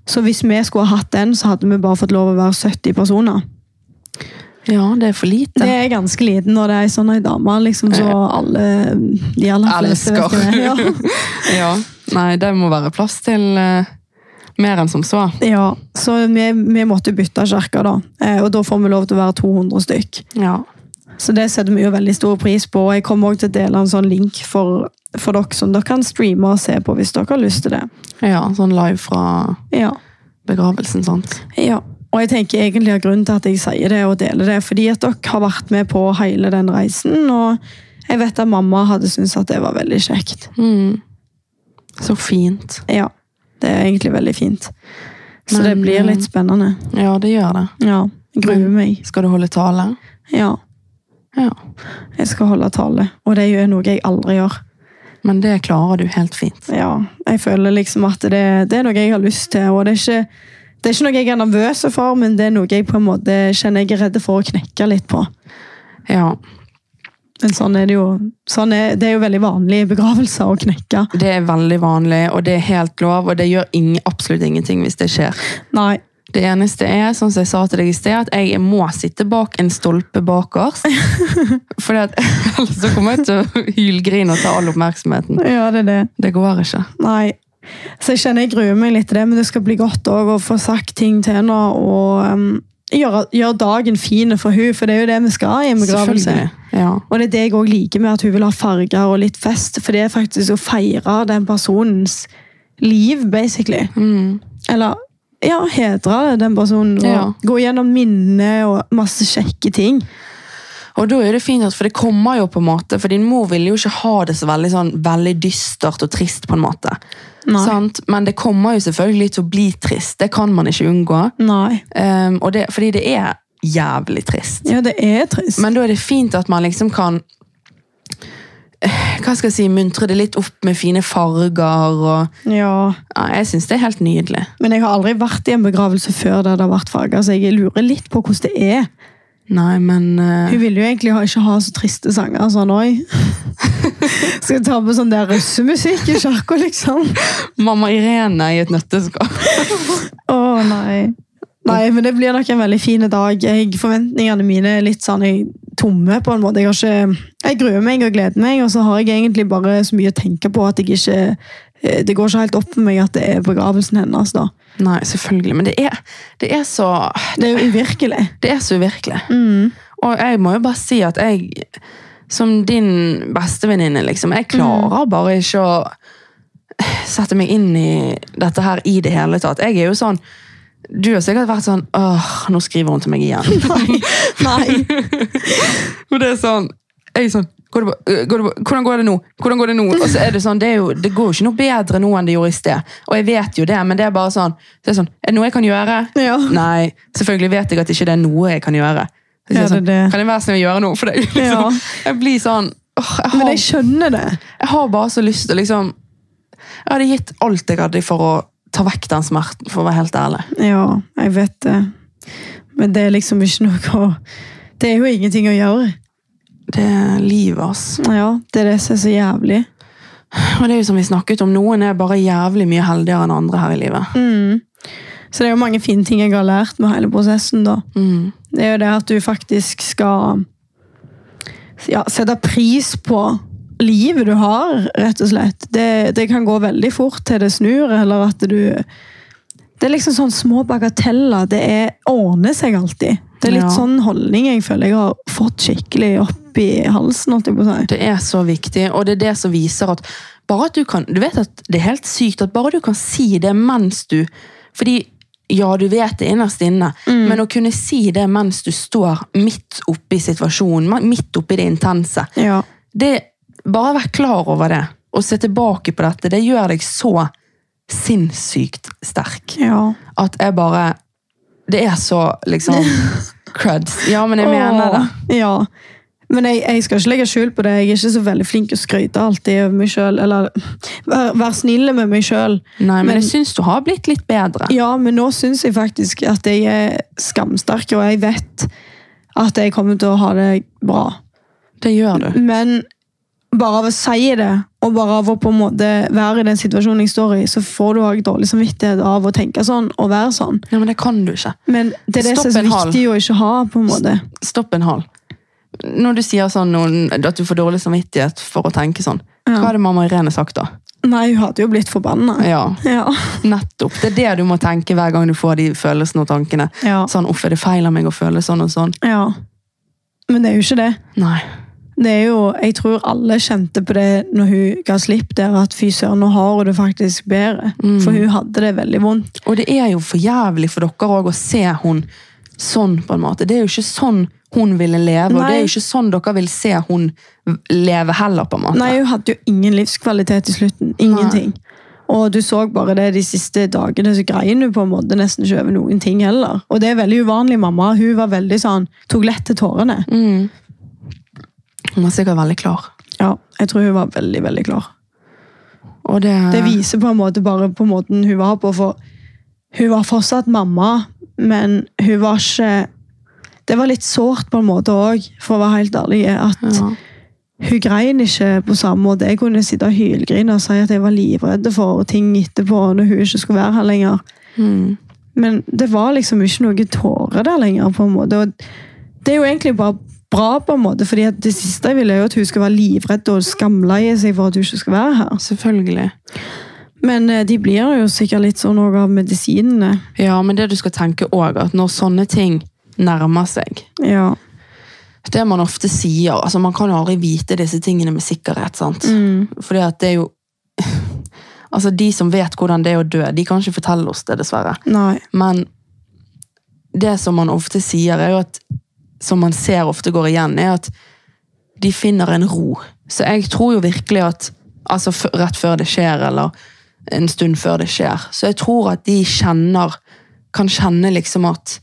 B: Så hvis vi skulle ha hatt den, så hadde vi bare fått lov å være 70 personer.
A: Ja, det er for lite.
B: Det er ganske liten når det er ei sånn ei dame, liksom, så alle de aller fleste vet
A: Elsker.
B: det. Ja.
A: ja. Nei, det må være plass til uh, mer enn som så.
B: ja, så vi, vi måtte bytte kirke, da. Eh, og da får vi lov til å være 200 stykk.
A: Ja.
B: Så det setter vi jo veldig stor pris på. Jeg kommer også til å dele en sånn link for, for dere som dere kan streame og se på hvis dere har lyst til det.
A: ja, sånn live fra
B: Ja.
A: begravelsen, sant?
B: ja. Og jeg tenker egentlig at grunnen til at jeg sier det og deler det, fordi at dere har vært med på hele den reisen, og jeg vet at mamma hadde syntes at det var veldig kjekt.
A: Mm. Så fint.
B: Ja, det er egentlig veldig fint. Så
A: Men,
B: det blir litt
A: eh,
B: spennende.
A: Ja, det gjør det.
B: Ja, jeg gruer meg.
A: Skal du holde tale?
B: Ja.
A: Ja.
B: Jeg skal holde tale, og det er noe jeg aldri gjør.
A: Men det klarer du helt fint.
B: Ja, jeg føler liksom at det, det er noe jeg har lyst til, og det er ikke det er ikke noe jeg er nervøs for, men det er noe jeg på en måte kjenner jeg er redd for å knekke litt på.
A: Ja,
B: Men sånn er det jo. Sånn er, det er jo veldig vanlig i begravelser å knekke.
A: Det er veldig vanlig, og det er helt lov, og det gjør ingen, absolutt ingenting hvis det skjer.
B: Nei.
A: Det eneste er, sånn som jeg sa til deg i sted, at jeg må sitte bak en stolpe bakerst. For ellers kommer jeg til å hylgrine og ta all oppmerksomheten.
B: Ja, det er det.
A: Det går ikke.
B: Nei. Så jeg kjenner jeg gruer meg litt til det, men det skal bli godt å få sagt ting til henne og um, gjøre, gjøre dagen fin for hun, for det er jo det vi skal i en begravelse.
A: Ja.
B: Og det er det jeg òg liker med at hun vil ha farger og litt fest, for det er faktisk å feire den personens liv, basically.
A: Mm.
B: Eller ja, hedre den personen og
A: Ja.
B: gå gjennom minner og masse kjekke ting.
A: Og da er det fint, for det kommer jo på en måte, for din mor ville jo ikke ha det så veldig, sånn, veldig dystert og trist på en måte. Men det kommer jo selvfølgelig til å bli trist, det kan man ikke unngå. Um, det, fordi det er jævlig trist.
B: Ja, det er trist.
A: Men da er det fint at man liksom kan eh, hva skal jeg si, muntre det litt opp med fine farger. og
B: ja.
A: ja, Jeg syns det er helt nydelig.
B: Men jeg har aldri vært i en begravelse før der det har vært farger, så jeg lurer litt på hvordan det er.
A: Nei, men uh...
B: Hun ville jo egentlig ikke ha så triste sanger. sånn, oi. Skal ta på sånn der russemusikk i kirka, liksom?
A: mamma Irene i et nøtteskall.
B: Å, nei. Nei, men det blir nok en veldig fin dag. Jeg, forventningene mine er litt sånn jeg, tomme, på en måte. Jeg, har ikke, jeg gruer meg og gleder meg, og så har jeg egentlig bare så mye å tenke på at jeg ikke Det går ikke helt opp for meg at det er begravelsen hennes, da.
A: Nei, selvfølgelig. Men det er, det er så
B: Det er jo uvirkelig.
A: Det er så uvirkelig.
B: Mm.
A: Og jeg må jo bare si at jeg, som din bestevenninne, liksom, jeg klarer bare ikke å sette meg inn i dette her i det hele tatt. Jeg er jo sånn Du har sikkert vært sånn Åh, nå skriver hun til meg igjen.
B: Nei.
A: Og det er sånn jeg er sånn går det, går det. Hvordan går det nå? Hvordan går Det nå? Og så er det sånn, det, jo, det går jo ikke noe bedre nå enn det gjorde i sted. Og jeg vet jo det, men det er bare sånn så er, sånn, er det noe jeg kan gjøre?
B: Ja.
A: Nei, selvfølgelig vet jeg at ikke det er noe jeg kan gjøre. Så jeg sånn,
B: det.
A: Kan jeg være snill å gjøre noe for deg? Liksom.
B: Ja.
A: Jeg blir sånn åh, jeg,
B: Men
A: har,
B: jeg skjønner det.
A: jeg har bare så lyst til liksom Jeg hadde gitt alt jeg hadde for å ta vekk den smerten, for å være helt ærlig.
B: Ja, jeg vet det. Men det er liksom ikke noe å Det er jo ingenting å gjøre.
A: Det er livet, ass.
B: Ja, Det er det som er så jævlig.
A: Og det er jo som vi snakket om, noen er bare jævlig mye heldigere enn andre her i livet.
B: Mm. Så det er jo mange fine ting jeg har lært med hele prosessen. da.
A: Mm.
B: Det er jo det at du faktisk skal ja, sette pris på livet du har, rett og slett. Det, det kan gå veldig fort til det snur, eller at du Det er liksom sånn små bagateller. Det er, ordner seg alltid. Det er litt
A: Ja.
B: sånn holdning jeg føler jeg har fått skikkelig opp i halsen.
A: Det er så viktig, og det er det som viser at bare at du kan Du vet at det er helt sykt at bare du kan si det mens du Fordi ja, du vet det innerst inne, men å kunne si det mens du står midt oppe i situasjonen, midt oppe i det intense
B: Ja.
A: det, Bare vær klar over det, og se tilbake på dette. Det gjør deg så sinnssykt sterk.
B: ja.
A: At jeg bare Det er så liksom creds. Ja, men jeg mener det.
B: Ja. Men jeg, jeg skal ikke legge skjul på det. Jeg er ikke så veldig flink til å skryte alltid over meg sjøl. Eller være vær snille med meg sjøl.
A: Nei, men,
B: Men-
A: jeg syns du har blitt litt bedre.
B: Ja, men nå syns jeg faktisk at jeg er skamsterk, og jeg vet at jeg kommer til å ha det bra.
A: Det gjør du.
B: Men bare av å si det, og bare av å på en måte være i den situasjonen jeg står i, så får du også dårlig samvittighet av å tenke sånn og være sånn.
A: Ja, men det kan du ikke.
B: Men det er det som er så viktig å ikke ha. på en måte.
A: Stopp en hal. Når du sier sånn at du får dårlig samvittighet for å tenke sånn,
B: Ja.
A: hva hadde mamma Irene sagt da?
B: Nei, hun hadde jo blitt forbanna.
A: Ja,
B: Ja.
A: nettopp. Det er det du må tenke hver gang du får de følelsene og tankene.
B: Ja.
A: Sånn, uff, er det feil av meg å føle sånn og sånn?
B: ja. Men det er jo ikke det.
A: Nei.
B: det er jo, Jeg tror alle kjente på det når hun ga slipp der, at fy søren, nå har hun det faktisk bedre.
A: Mm.
B: For hun hadde det veldig vondt.
A: Og det er jo for jævlig for dere også å se hun sånn, på en måte. Det er jo ikke sånn hun ville leve, og det er jo ikke sånn dere vil se hun leve heller, på en måte.
B: Nei, hun hadde jo ingen livskvalitet i slutten. Ingenting. Og du så bare det de siste dagene, så grein hun på en måte nesten ikke over noen ting heller. Og det er veldig uvanlig mamma. Hun var veldig sånn, tok lett til tårene.
A: Mm. Hun var sikkert veldig klar.
B: Ja, jeg tror hun var veldig, veldig klar.
A: Og det,
B: Det viser på en måte bare på måten hun var på, for hun var fortsatt mamma, men hun var ikke Det var litt sårt på en måte òg, for å være helt ærlig, at
A: ja.
B: hun grein ikke på samme måte. Jeg kunne sitte og hylgrine og si at jeg var livredd for ting etterpå, når hun ikke skulle være her lenger.
A: Mm.
B: Men det var liksom ikke noe tårer der lenger. på en måte. Og det er jo egentlig bare bra, på en måte, fordi det siste jeg ville, er jo at hun skal være livredd og skamleie seg for at hun ikke skal være her.
A: Selvfølgelig.
B: Men eh, de blir jo sikkert litt sånn òg av medisinene.
A: Ja, men det du skal tenke òg, at når sånne ting nærmer seg
B: Ja.
A: Det man ofte sier altså Man kan jo aldri vite disse tingene med sikkerhet. sant?
B: Mm.
A: Fordi at det er jo Altså, De som vet hvordan det er å dø, de kan ikke fortelle oss det, dessverre.
B: Nei.
A: Men det som man ofte sier, er jo at Som man ser ofte går igjen, er at de finner en ro. Så jeg tror jo virkelig at Altså rett før det skjer, eller en stund før det skjer. Så jeg tror at de kjenner Kan kjenne liksom at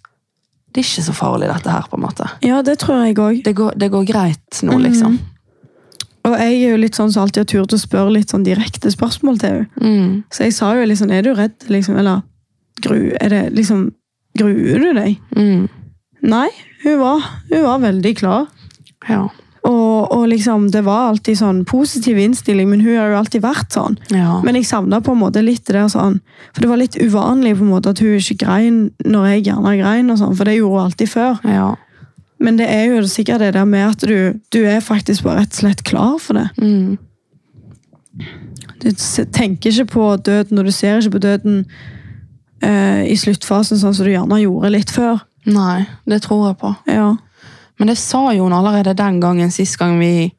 A: det er ikke så farlig, dette her, på en måte.
B: Ja, det tror jeg òg.
A: Det går, det går greit nå, liksom.
B: Og jeg er jo litt sånn som alltid har turt å spørre litt sånn direkte spørsmål til henne.
A: Mm.
B: Så jeg sa jo liksom Er du redd? liksom, Eller gru, er det liksom Gruer du deg?
A: Mm.
B: Nei, hun var, hun var veldig klar.
A: Ja.
B: Og, og liksom, det var alltid sånn positiv innstilling, men hun har jo alltid vært sånn.
A: ja.
B: Men jeg savna på en måte litt det der sånn For det var litt uvanlig på en måte at hun ikke grein når jeg gjerne grein, og sånn, for det gjorde hun alltid før.
A: ja.
B: Men det er jo sikkert det der med at du, du er faktisk bare rett og slett klar for det.
A: Mm.
B: Du tenker ikke på døden, og du ser ikke på døden eh, i sluttfasen sånn som du gjerne gjorde litt før.
A: Nei, det tror jeg på.
B: Ja.
A: Men det sa jo hun allerede den gangen, sist gang vi,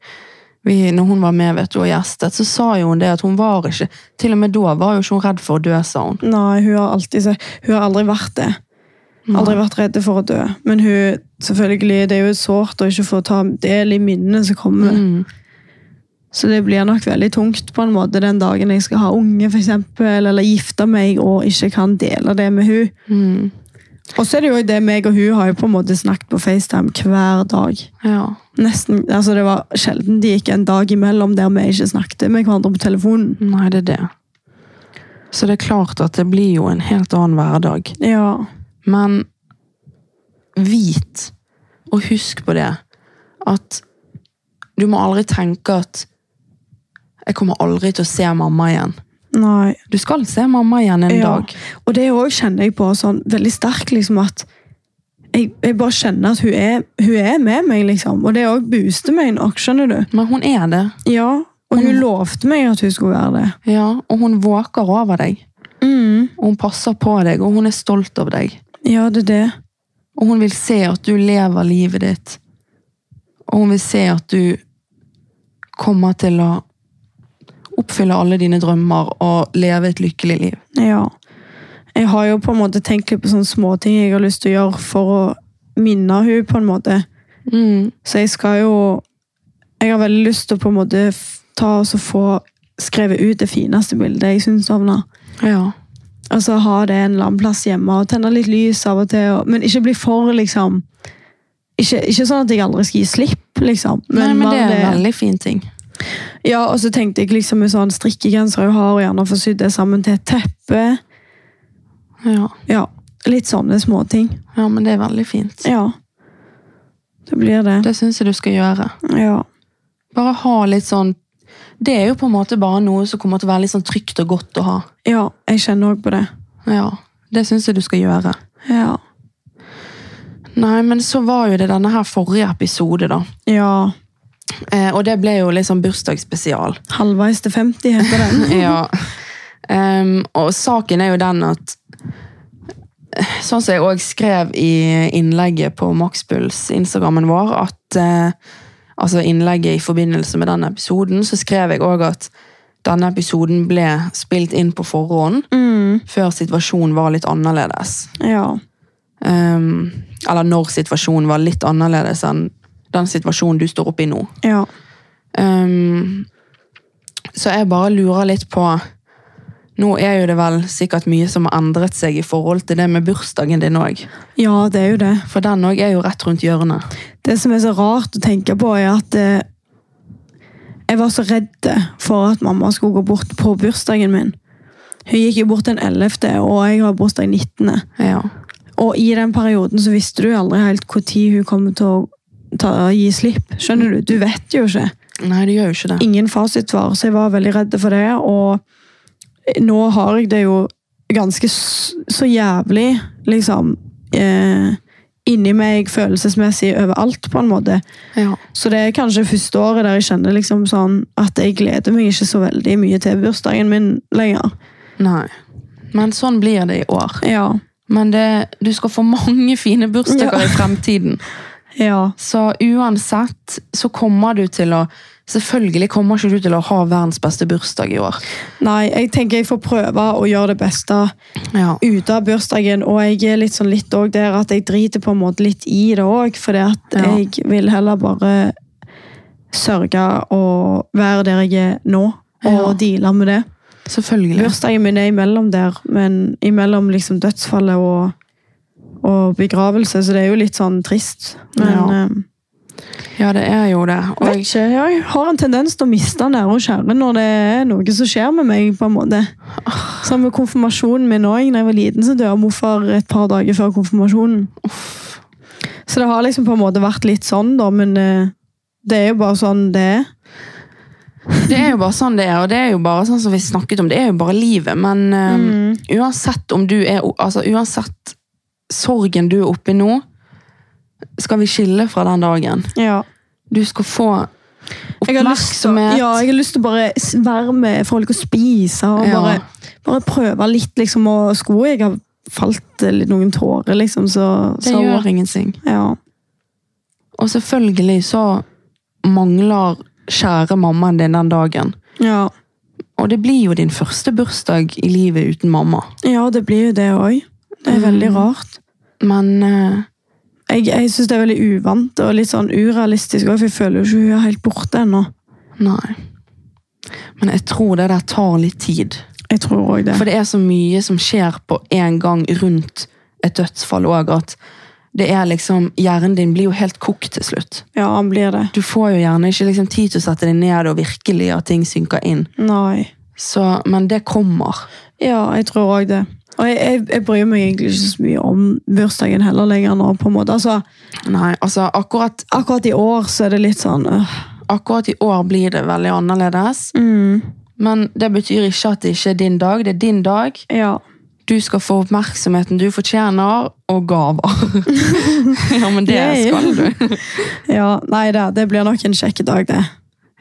A: vi når hun var med vet du, og gjestet, så sa jo hun det at hun var ikke Til og med da var jo ikke hun redd for å dø, sa hun.
B: Nei, hun har alltid Hun har aldri vært det. Aldri vært redd for å dø. Men hun, selvfølgelig, det er jo sårt å ikke få ta del i minnene som kommer.
A: Mm.
B: Så det blir nok veldig tungt på en måte den dagen jeg skal ha unge, for eksempel, eller gifte meg og ikke kan dele det med hun.
A: Mm.
B: Og så er det jo det meg og hun har jo på en måte snakket på FaceTime hver dag.
A: Ja.
B: Nesten, altså Det var sjelden det gikk en dag imellom der vi ikke snakket med hverandre på telefonen.
A: Nei, det er det. Så det er klart at det blir jo en helt annen hverdag.
B: Ja,
A: Men vit, og husk på det, at du må aldri tenke at jeg kommer aldri til å se mamma igjen.
B: Nei.
A: Du skal se mamma igjen en
B: Ja.
A: dag.
B: Og det òg kjenner jeg på sånn veldig sterkt, liksom at jeg, jeg bare kjenner at hun er, hun er med meg, liksom. Og det òg booster meg nok, skjønner du.
A: Men hun er det.
B: Ja, Og hun lovte meg at hun skulle være det.
A: Ja, og hun våker over deg.
B: Mm.
A: Og hun passer på deg, og hun er stolt over deg.
B: Ja, det er det.
A: Og hun vil se at du lever livet ditt. Og hun vil se at du kommer til å oppfylle alle dine drømmer og leve et lykkelig liv.
B: Ja. Jeg har jo på en måte tenkt litt på sånne småting jeg har lyst til å gjøre for å minne hun på en måte.
A: Mm.
B: Så jeg skal jo Jeg har veldig lyst til å på en måte ta og få skrevet ut det fineste bildet jeg syns om henne.
A: Ja.
B: så ha det en eller annen plass hjemme og tenne litt lys av og til. Og, men ikke bli for, liksom ikke, ikke sånn at jeg aldri skal gi slipp, liksom.
A: Nei, men det er en veldig fin ting.
B: Ja, og så tenkte jeg liksom med sånn strikkegenser jeg har, og gjerne få sydd det sammen til et teppe.
A: Ja.
B: Ja, litt sånne småting.
A: ja, men det er veldig fint.
B: Ja. Det blir det.
A: Det syns jeg du skal gjøre.
B: Ja.
A: Bare ha litt sånn Det er jo på en måte bare noe som kommer til å være litt sånn trygt og godt å ha.
B: ja, jeg kjenner òg på det.
A: Ja, Det syns jeg du skal gjøre.
B: Ja.
A: Nei, men så var jo det denne her forrige episode, da.
B: Ja.
A: Eh, og det ble jo liksom bursdagsspesial.
B: Halvveis til 50 heter den.
A: ja. Um, og saken er jo den at Sånn som jeg òg skrev i innlegget på Maxpuls, Instagrammen vår, at uh, altså innlegget i forbindelse med den episoden, så skrev jeg òg at denne episoden ble spilt inn på forhånd,
B: Mm.
A: før situasjonen var litt annerledes.
B: Ja.
A: Um, eller når situasjonen var litt annerledes enn den situasjonen du står oppe i nå.
B: Ja.
A: Um, så jeg bare lurer litt på Nå er jo det vel sikkert mye som har endret seg i forhold til det med bursdagen din òg.
B: ja, det er jo det.
A: For den òg er jo rett rundt hjørnet.
B: Det som er så rart å tenke på, er at eh, Jeg var så redd for at mamma skulle gå bort på bursdagen min. Hun gikk jo bort den 11., og jeg har bursdag 19.
A: Ja.
B: Og i den perioden så visste du aldri helt når hun kom til å ta, gi slipp. Skjønner du? Du vet jo ikke.
A: Nei, det gjør jo ikke det.
B: Ingen fasitsvar, så jeg var veldig redd for det. Og nå har jeg det jo ganske så jævlig, liksom eh, Inni meg følelsesmessig overalt, på en måte.
A: Ja.
B: Så det er kanskje første året der jeg kjenner liksom sånn at jeg gleder meg ikke så veldig mye til bursdagen min lenger.
A: Nei. Men sånn blir det i år.
B: Ja.
A: Men det, du skal få mange fine bursdager
B: Ja.
A: i fremtiden.
B: Ja.
A: Så uansett så kommer du til å Selvfølgelig kommer ikke du til å ha verdens beste bursdag i år.
B: Nei, jeg tenker jeg får prøve å gjøre det beste
A: Ja.
B: ut av bursdagen, og jeg er litt sånn litt òg der at jeg driter på en måte litt i det òg, fordi at
A: Ja.
B: jeg vil heller bare sørge og være der jeg er nå, og
A: Ja.
B: deale med det.
A: Selvfølgelig.
B: Bursdagen min er imellom der, men imellom liksom dødsfallet og, og begravelse, så det er jo litt sånn trist. Men
A: Ja.
B: eh,
A: Ja, det er jo det. Og
B: jeg ikke, jeg har en tendens til å miste nære og kjære når det er noe som skjer med meg. på en måte. Sammen med konfirmasjonen min òg. Da jeg var liten, så døde morfar et par dager før konfirmasjonen. Så det har liksom på en måte vært litt sånn, da, men eh, det er jo bare sånn det er.
A: det er jo bare sånn det er, og det er jo bare sånn som vi snakket om, det er jo bare livet. Men eh,
B: Mm.
A: uansett om du er Altså uansett sorgen du er oppi nå, skal vi skille fra den dagen.
B: Ja.
A: Du skal få
B: Jeg har, til, ja, jeg har lyst til å bare være med folk og spise, og
A: Ja.
B: bare, bare prøve litt, liksom, og sko jeg har falt litt noen tårer, liksom, så,
A: det
B: så
A: gjør ingenting.
B: Ja.
A: Og selvfølgelig så mangler kjære mammaen din den dagen.
B: Ja.
A: Og det blir jo din første bursdag i livet uten mamma.
B: ja, det blir jo det òg. Det er veldig
A: Mm.
B: rart.
A: Men eh,
B: Jeg, jeg syns det er veldig uvant og litt sånn urealistisk, for jeg føler jo ikke hun er helt borte ennå.
A: nei. Men jeg tror det der tar litt tid.
B: Jeg tror også det.
A: For det er så mye som skjer på en gang rundt et dødsfall òg, at det er liksom Hjernen din blir jo helt kokt til slutt.
B: Ja, han blir det.
A: Du får jo gjerne ikke liksom tid til å sette deg ned og virkelig at ting synker inn.
B: Nei.
A: Så, men det kommer.
B: Ja, jeg tror òg det. Og jeg, jeg, jeg bryr meg egentlig ikke så mye om bursdagen heller lenger nå. på en måte. Altså,
A: Nei, altså akkurat,
B: Akkurat i år så er det litt sånn øh.
A: akkurat i år blir det veldig annerledes.
B: mm.
A: Men det betyr ikke at det ikke er din dag. Det er din dag.
B: Ja.
A: Du skal få oppmerksomheten du fortjener, og gaver. ja, men det skal du.
B: ja. Nei da, det blir nok en kjekk dag, det.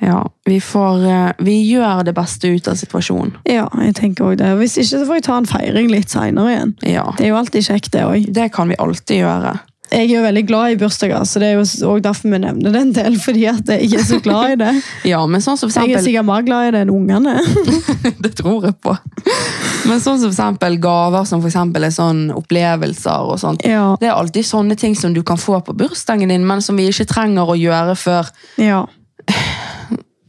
A: Ja, vi, får, eh, vi gjør det beste ut av situasjonen.
B: Ja, jeg tenker også det. Hvis ikke så får jeg ta en feiring litt seinere igjen.
A: Ja,
B: Det er jo alltid kjekt, det òg.
A: det kan vi alltid gjøre.
B: Jeg er jo veldig glad i bursdager, så det er jo også derfor vi nevner det en del. fordi at jeg er så glad i det.
A: Ja, men sånn som for eksempel...
B: Jeg er sikkert mer glad i det enn ungene.
A: det tror jeg på. Men sånn som for eksempel gaver som for eksempel er sånn opplevelser og sånt.
B: Ja,
A: Det er alltid sånne ting som du kan få på bursdagen din, men som vi ikke trenger å gjøre før
B: ja.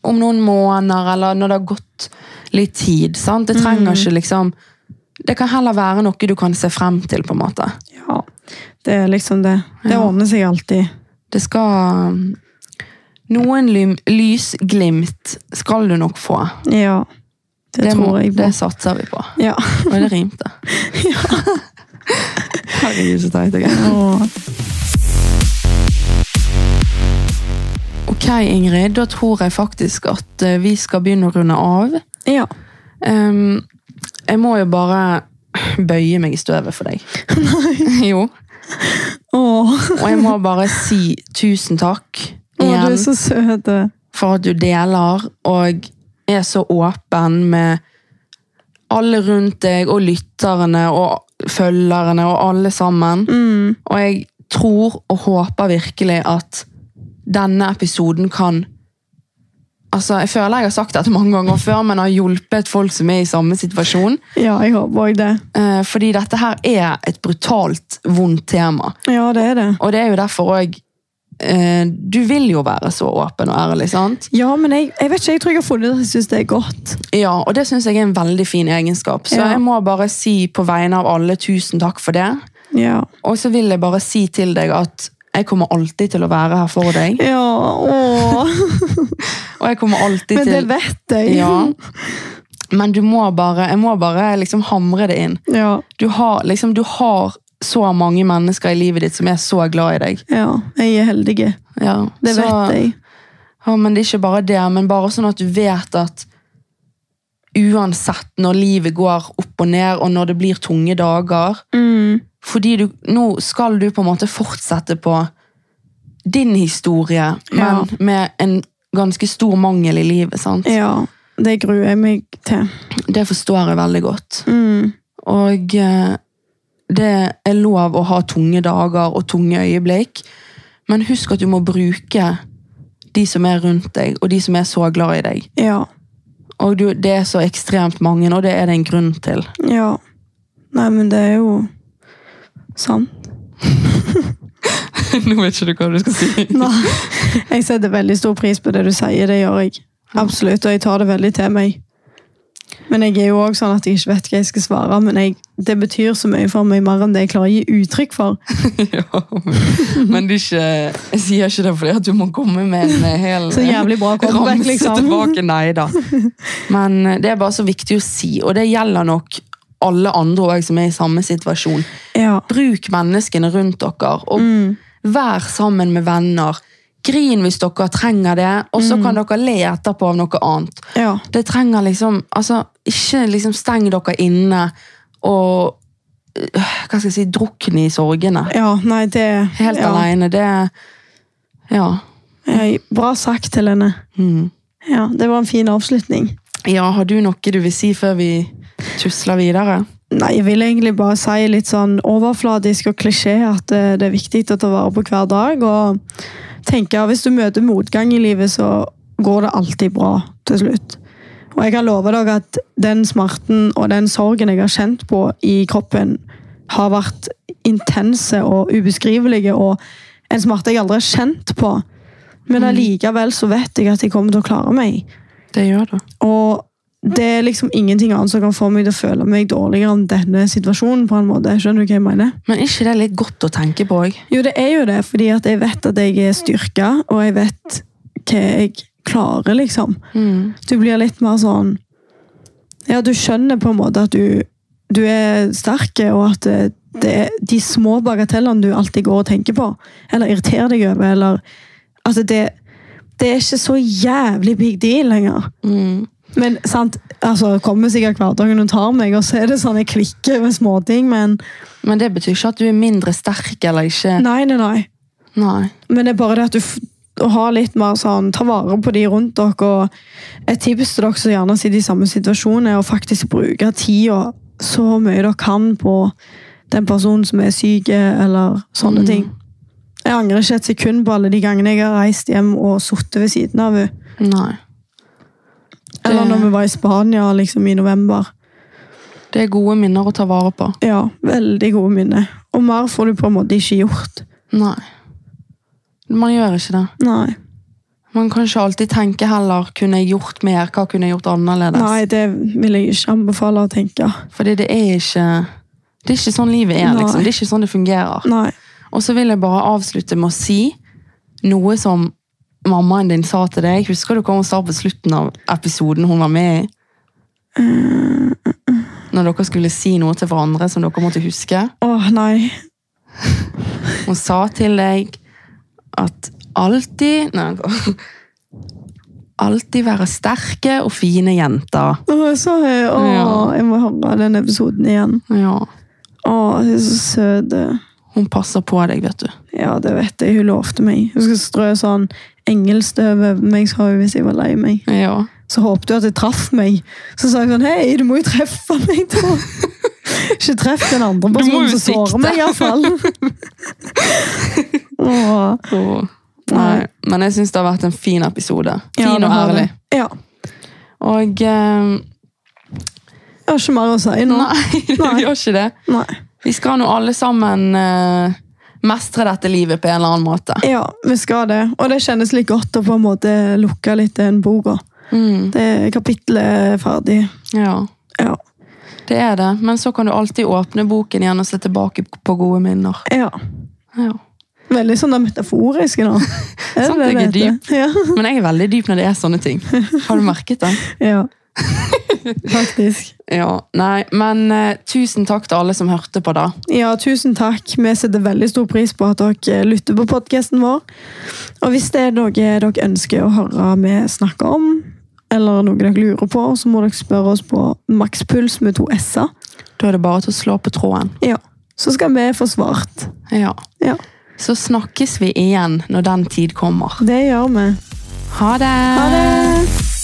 A: Om noen måneder, eller når det har gått litt tid. sant? Det trenger ikke liksom Det kan heller være noe du kan se frem til, på en måte.
B: ja. Det er liksom det. Det
A: Ja.
B: ordner seg alltid.
A: Det skal Noen lysglimt skal du nok få.
B: Ja. Det,
A: Det, må,
B: tror jeg på.
A: det satser vi på.
B: Ja.
A: Og det rimte. Herregud, så teit jeg er. Ok, Ingrid, da tror jeg faktisk at eh, vi skal begynne å runde av.
B: ja.
A: Um, jeg må jo bare bøye meg i støvet for deg. jo.
B: Åh.
A: Og jeg må bare si tusen takk
B: Åh, du er så søt.
A: for at du deler og er så åpen med alle rundt deg og lytterne og følgerne og alle sammen.
B: Mm.
A: Og jeg tror og håper virkelig at denne episoden kan Altså, Jeg føler jeg har sagt dette mange ganger før, men har hjulpet folk som er i samme situasjon.
B: Ja, jeg håper også det.
A: Eh, fordi dette her er et brutalt vondt tema.
B: Ja, det er det.
A: Og det er jo derfor òg eh, Du vil jo være så åpen og ærlig, sant?
B: Ja, men jeg, jeg vet ikke, jeg tror jeg har funnet at jeg syns det er godt.
A: Ja, og det syns jeg er en veldig fin egenskap. Så
B: Ja.
A: jeg må bare si på vegne av alle tusen takk for det.
B: Ja.
A: Og så vil jeg bare si til deg at jeg kommer alltid til å være her for deg.
B: Ja.
A: Og jeg kommer alltid til
B: Men det
A: til
B: vet jeg.
A: Ja. Men du må bare, jeg må bare liksom hamre det inn.
B: Ja,
A: Du har, liksom, du har så mange mennesker i livet ditt som er så glad i deg.
B: ja, jeg er heldig.
A: Ja,
B: Det
A: så-
B: vet jeg.
A: Ja, men det er ikke bare det, men bare sånn at du vet at uansett når livet går opp og ned, og når det blir tunge dager,
B: Mm.
A: Fordi du, nå skal du på en måte fortsette på din historie, men
B: Ja.
A: med en ganske stor mangel i livet, sant?
B: Ja, det gruer jeg meg til.
A: Det forstår jeg veldig godt.
B: Mm.
A: Og eh, det er lov å ha tunge dager og tunge øyeblikk, men husk at du må bruke de som er rundt deg, og de som er så glad i deg.
B: Ja,
A: Og du, det er så ekstremt mange, og det er det en grunn til.
B: ja. Nei, men det er jo sant.
A: Nå vet ikke du hva du skal si.
B: Nei. Jeg setter veldig stor pris på det du sier, det gjør jeg. Absolutt, og jeg tar det veldig til meg. Men jeg er jo også sånn at jeg ikke vet hva jeg skal svare, men jeg, det betyr så mye for meg mer enn det jeg klarer å gi uttrykk for.
A: ja, men, ikke, jeg sier ikke det fordi at du må komme med en eh, hel
B: Så jævlig bra comeback,
A: ramse
B: liksom.
A: tilbake. Nei da. Men eh, det er bare så viktig å si, og det gjelder nok alle andre også som er i samme situasjon.
B: Ja.
A: Bruk menneskene rundt dere, og
B: Mm.
A: vær sammen med venner. Grin hvis dere trenger det, og så kan dere le etterpå av noe annet.
B: Ja.
A: Det trenger liksom Altså, ikke liksom steng dere inne og øh, Hva skal jeg si Drukne i sorgene.
B: ja, nei, det
A: Helt
B: ja.
A: alene. Det Ja.
B: Ja, Bra sagt, Helene.
A: Mm.
B: Ja, Det var en fin avslutning.
A: Ja, har du noe du vil si før vi tusler videre?
B: Nei, jeg vil egentlig bare si litt sånn overfladisk og klisjé at det, det er viktig å ta vare på hver dag. Og tenke at hvis du møter motgang i livet, så går det alltid bra til slutt. Og jeg kan love dere at den smerten og den sorgen jeg har kjent på i kroppen, har vært intense og ubeskrivelige, og en smerte jeg aldri har kjent på. Men allikevel så vet jeg at jeg kommer til å klare meg.
A: Det gjør det.
B: Og det er liksom ingenting annet som kan få meg til å føle meg dårligere enn denne situasjonen. på en måte. Skjønner du hva jeg mener?
A: Men er ikke det litt godt å tenke på òg?
B: Jo, det er jo det, fordi at jeg vet at jeg er styrka, og jeg vet hva jeg klarer, liksom.
A: Mm.
B: Du blir litt mer sånn Ja, du skjønner på en måte at du, du er sterk, og at det, det er de små bagatellene du alltid går og tenker på, eller irriterer deg over, eller Altså, det, det er ikke så jævlig big deal lenger.
A: Mm.
B: Men sant, altså, kommer sikkert hverdagen og tar meg, og så er det sånn jeg klikker med småting, men
A: Men det betyr ikke at du er mindre sterk eller ikke.
B: nei, nei, nei.
A: Nei.
B: Men det er bare det at du har ha litt mer sånn, ta vare på de rundt dere, og et tips til dere som gjerne sitter i samme situasjon, er å faktisk bruke tida så mye dere kan på den personen som er syk, eller sånne
A: Mm.
B: ting. Jeg angrer ikke et sekund på alle de gangene jeg har reist hjem og sittet ved siden av henne. Eller når vi var i Spania liksom i november.
A: Det er gode minner å ta vare på.
B: Ja, veldig gode minner. Og mer får du på en måte ikke gjort.
A: Nei. Man gjør ikke det.
B: Nei,
A: Man kan ikke alltid tenke heller kunne jeg gjort mer, hva kunne jeg gjort annerledes.
B: Nei det vil jeg ikke anbefale å tenke.
A: Fordi det er ikke Det er ikke sånn livet er, liksom. Det er ikke sånn det fungerer.
B: Nei.
A: Og så vil jeg bare avslutte med å si noe som mammaen din sa til deg. Husker du hva hun sa på slutten av episoden hun var med i? Når dere skulle si noe til hverandre som dere måtte huske.
B: Åh, nei.
A: Hun sa til deg at alltid Nei, Alltid være sterke og fine jenter.
B: Åh, så høy. Åh,
A: Ja.
B: jeg må høre den episoden igjen.
A: Ja.
B: Åh, hun er så søt.
A: Hun passer på deg, vet du.
B: Ja, det vet jeg. Hun lovte meg. Hun skal strø sånn engelstøv over meg, sa hun hvis jeg var lei meg.
A: Ja.
B: Så håpte hun at jeg traff meg. Så sa jeg sånn, hei, du må jo treffe meg da. Ikke treff den andre personen som sårer meg i hvert fall. Åh.
A: Åh. Nei, men jeg syns det har vært en fin episode. Fin
B: Ja,
A: og ærlig.
B: Ja.
A: Og eh,
B: Jeg har ikke mer å si nå.
A: Nei, vi
B: Nei.
A: gjør ikke det.
B: Nei.
A: Vi skal nå alle sammen eh, mestre dette livet på en eller annen måte.
B: Ja, vi skal det. Og det kjennes litt godt å på en måte lukke litt den boka.
A: Mm,
B: Det kapittelet er ferdig.
A: ja,
B: Ja.
A: det er det. Men så kan du alltid åpne boken igjen og se tilbake på gode minner.
B: ja.
A: Ja.
B: Veldig sånn metaforisk nå.
A: sånn
B: at
A: jeg er
B: dyp. Ja.
A: Men jeg er veldig dyp når det er sånne ting. Har du merket det?
B: ja. Faktisk.
A: Ja, nei, men eh, tusen takk til alle som hørte på, da.
B: Ja, tusen takk. Vi setter veldig stor pris på at dere lytter på podkasten vår. Og hvis det er noe dere ønsker å høre vi snakker om, eller noe dere lurer på, så må dere spørre oss på makspuls med to s-er.
A: Da er det bare til å slå på tråden.
B: Ja. Så skal vi få svart.
A: Ja.
B: Ja,
A: Så snakkes vi igjen når den tid kommer.
B: det gjør vi.
A: Ha det!
B: Ha det!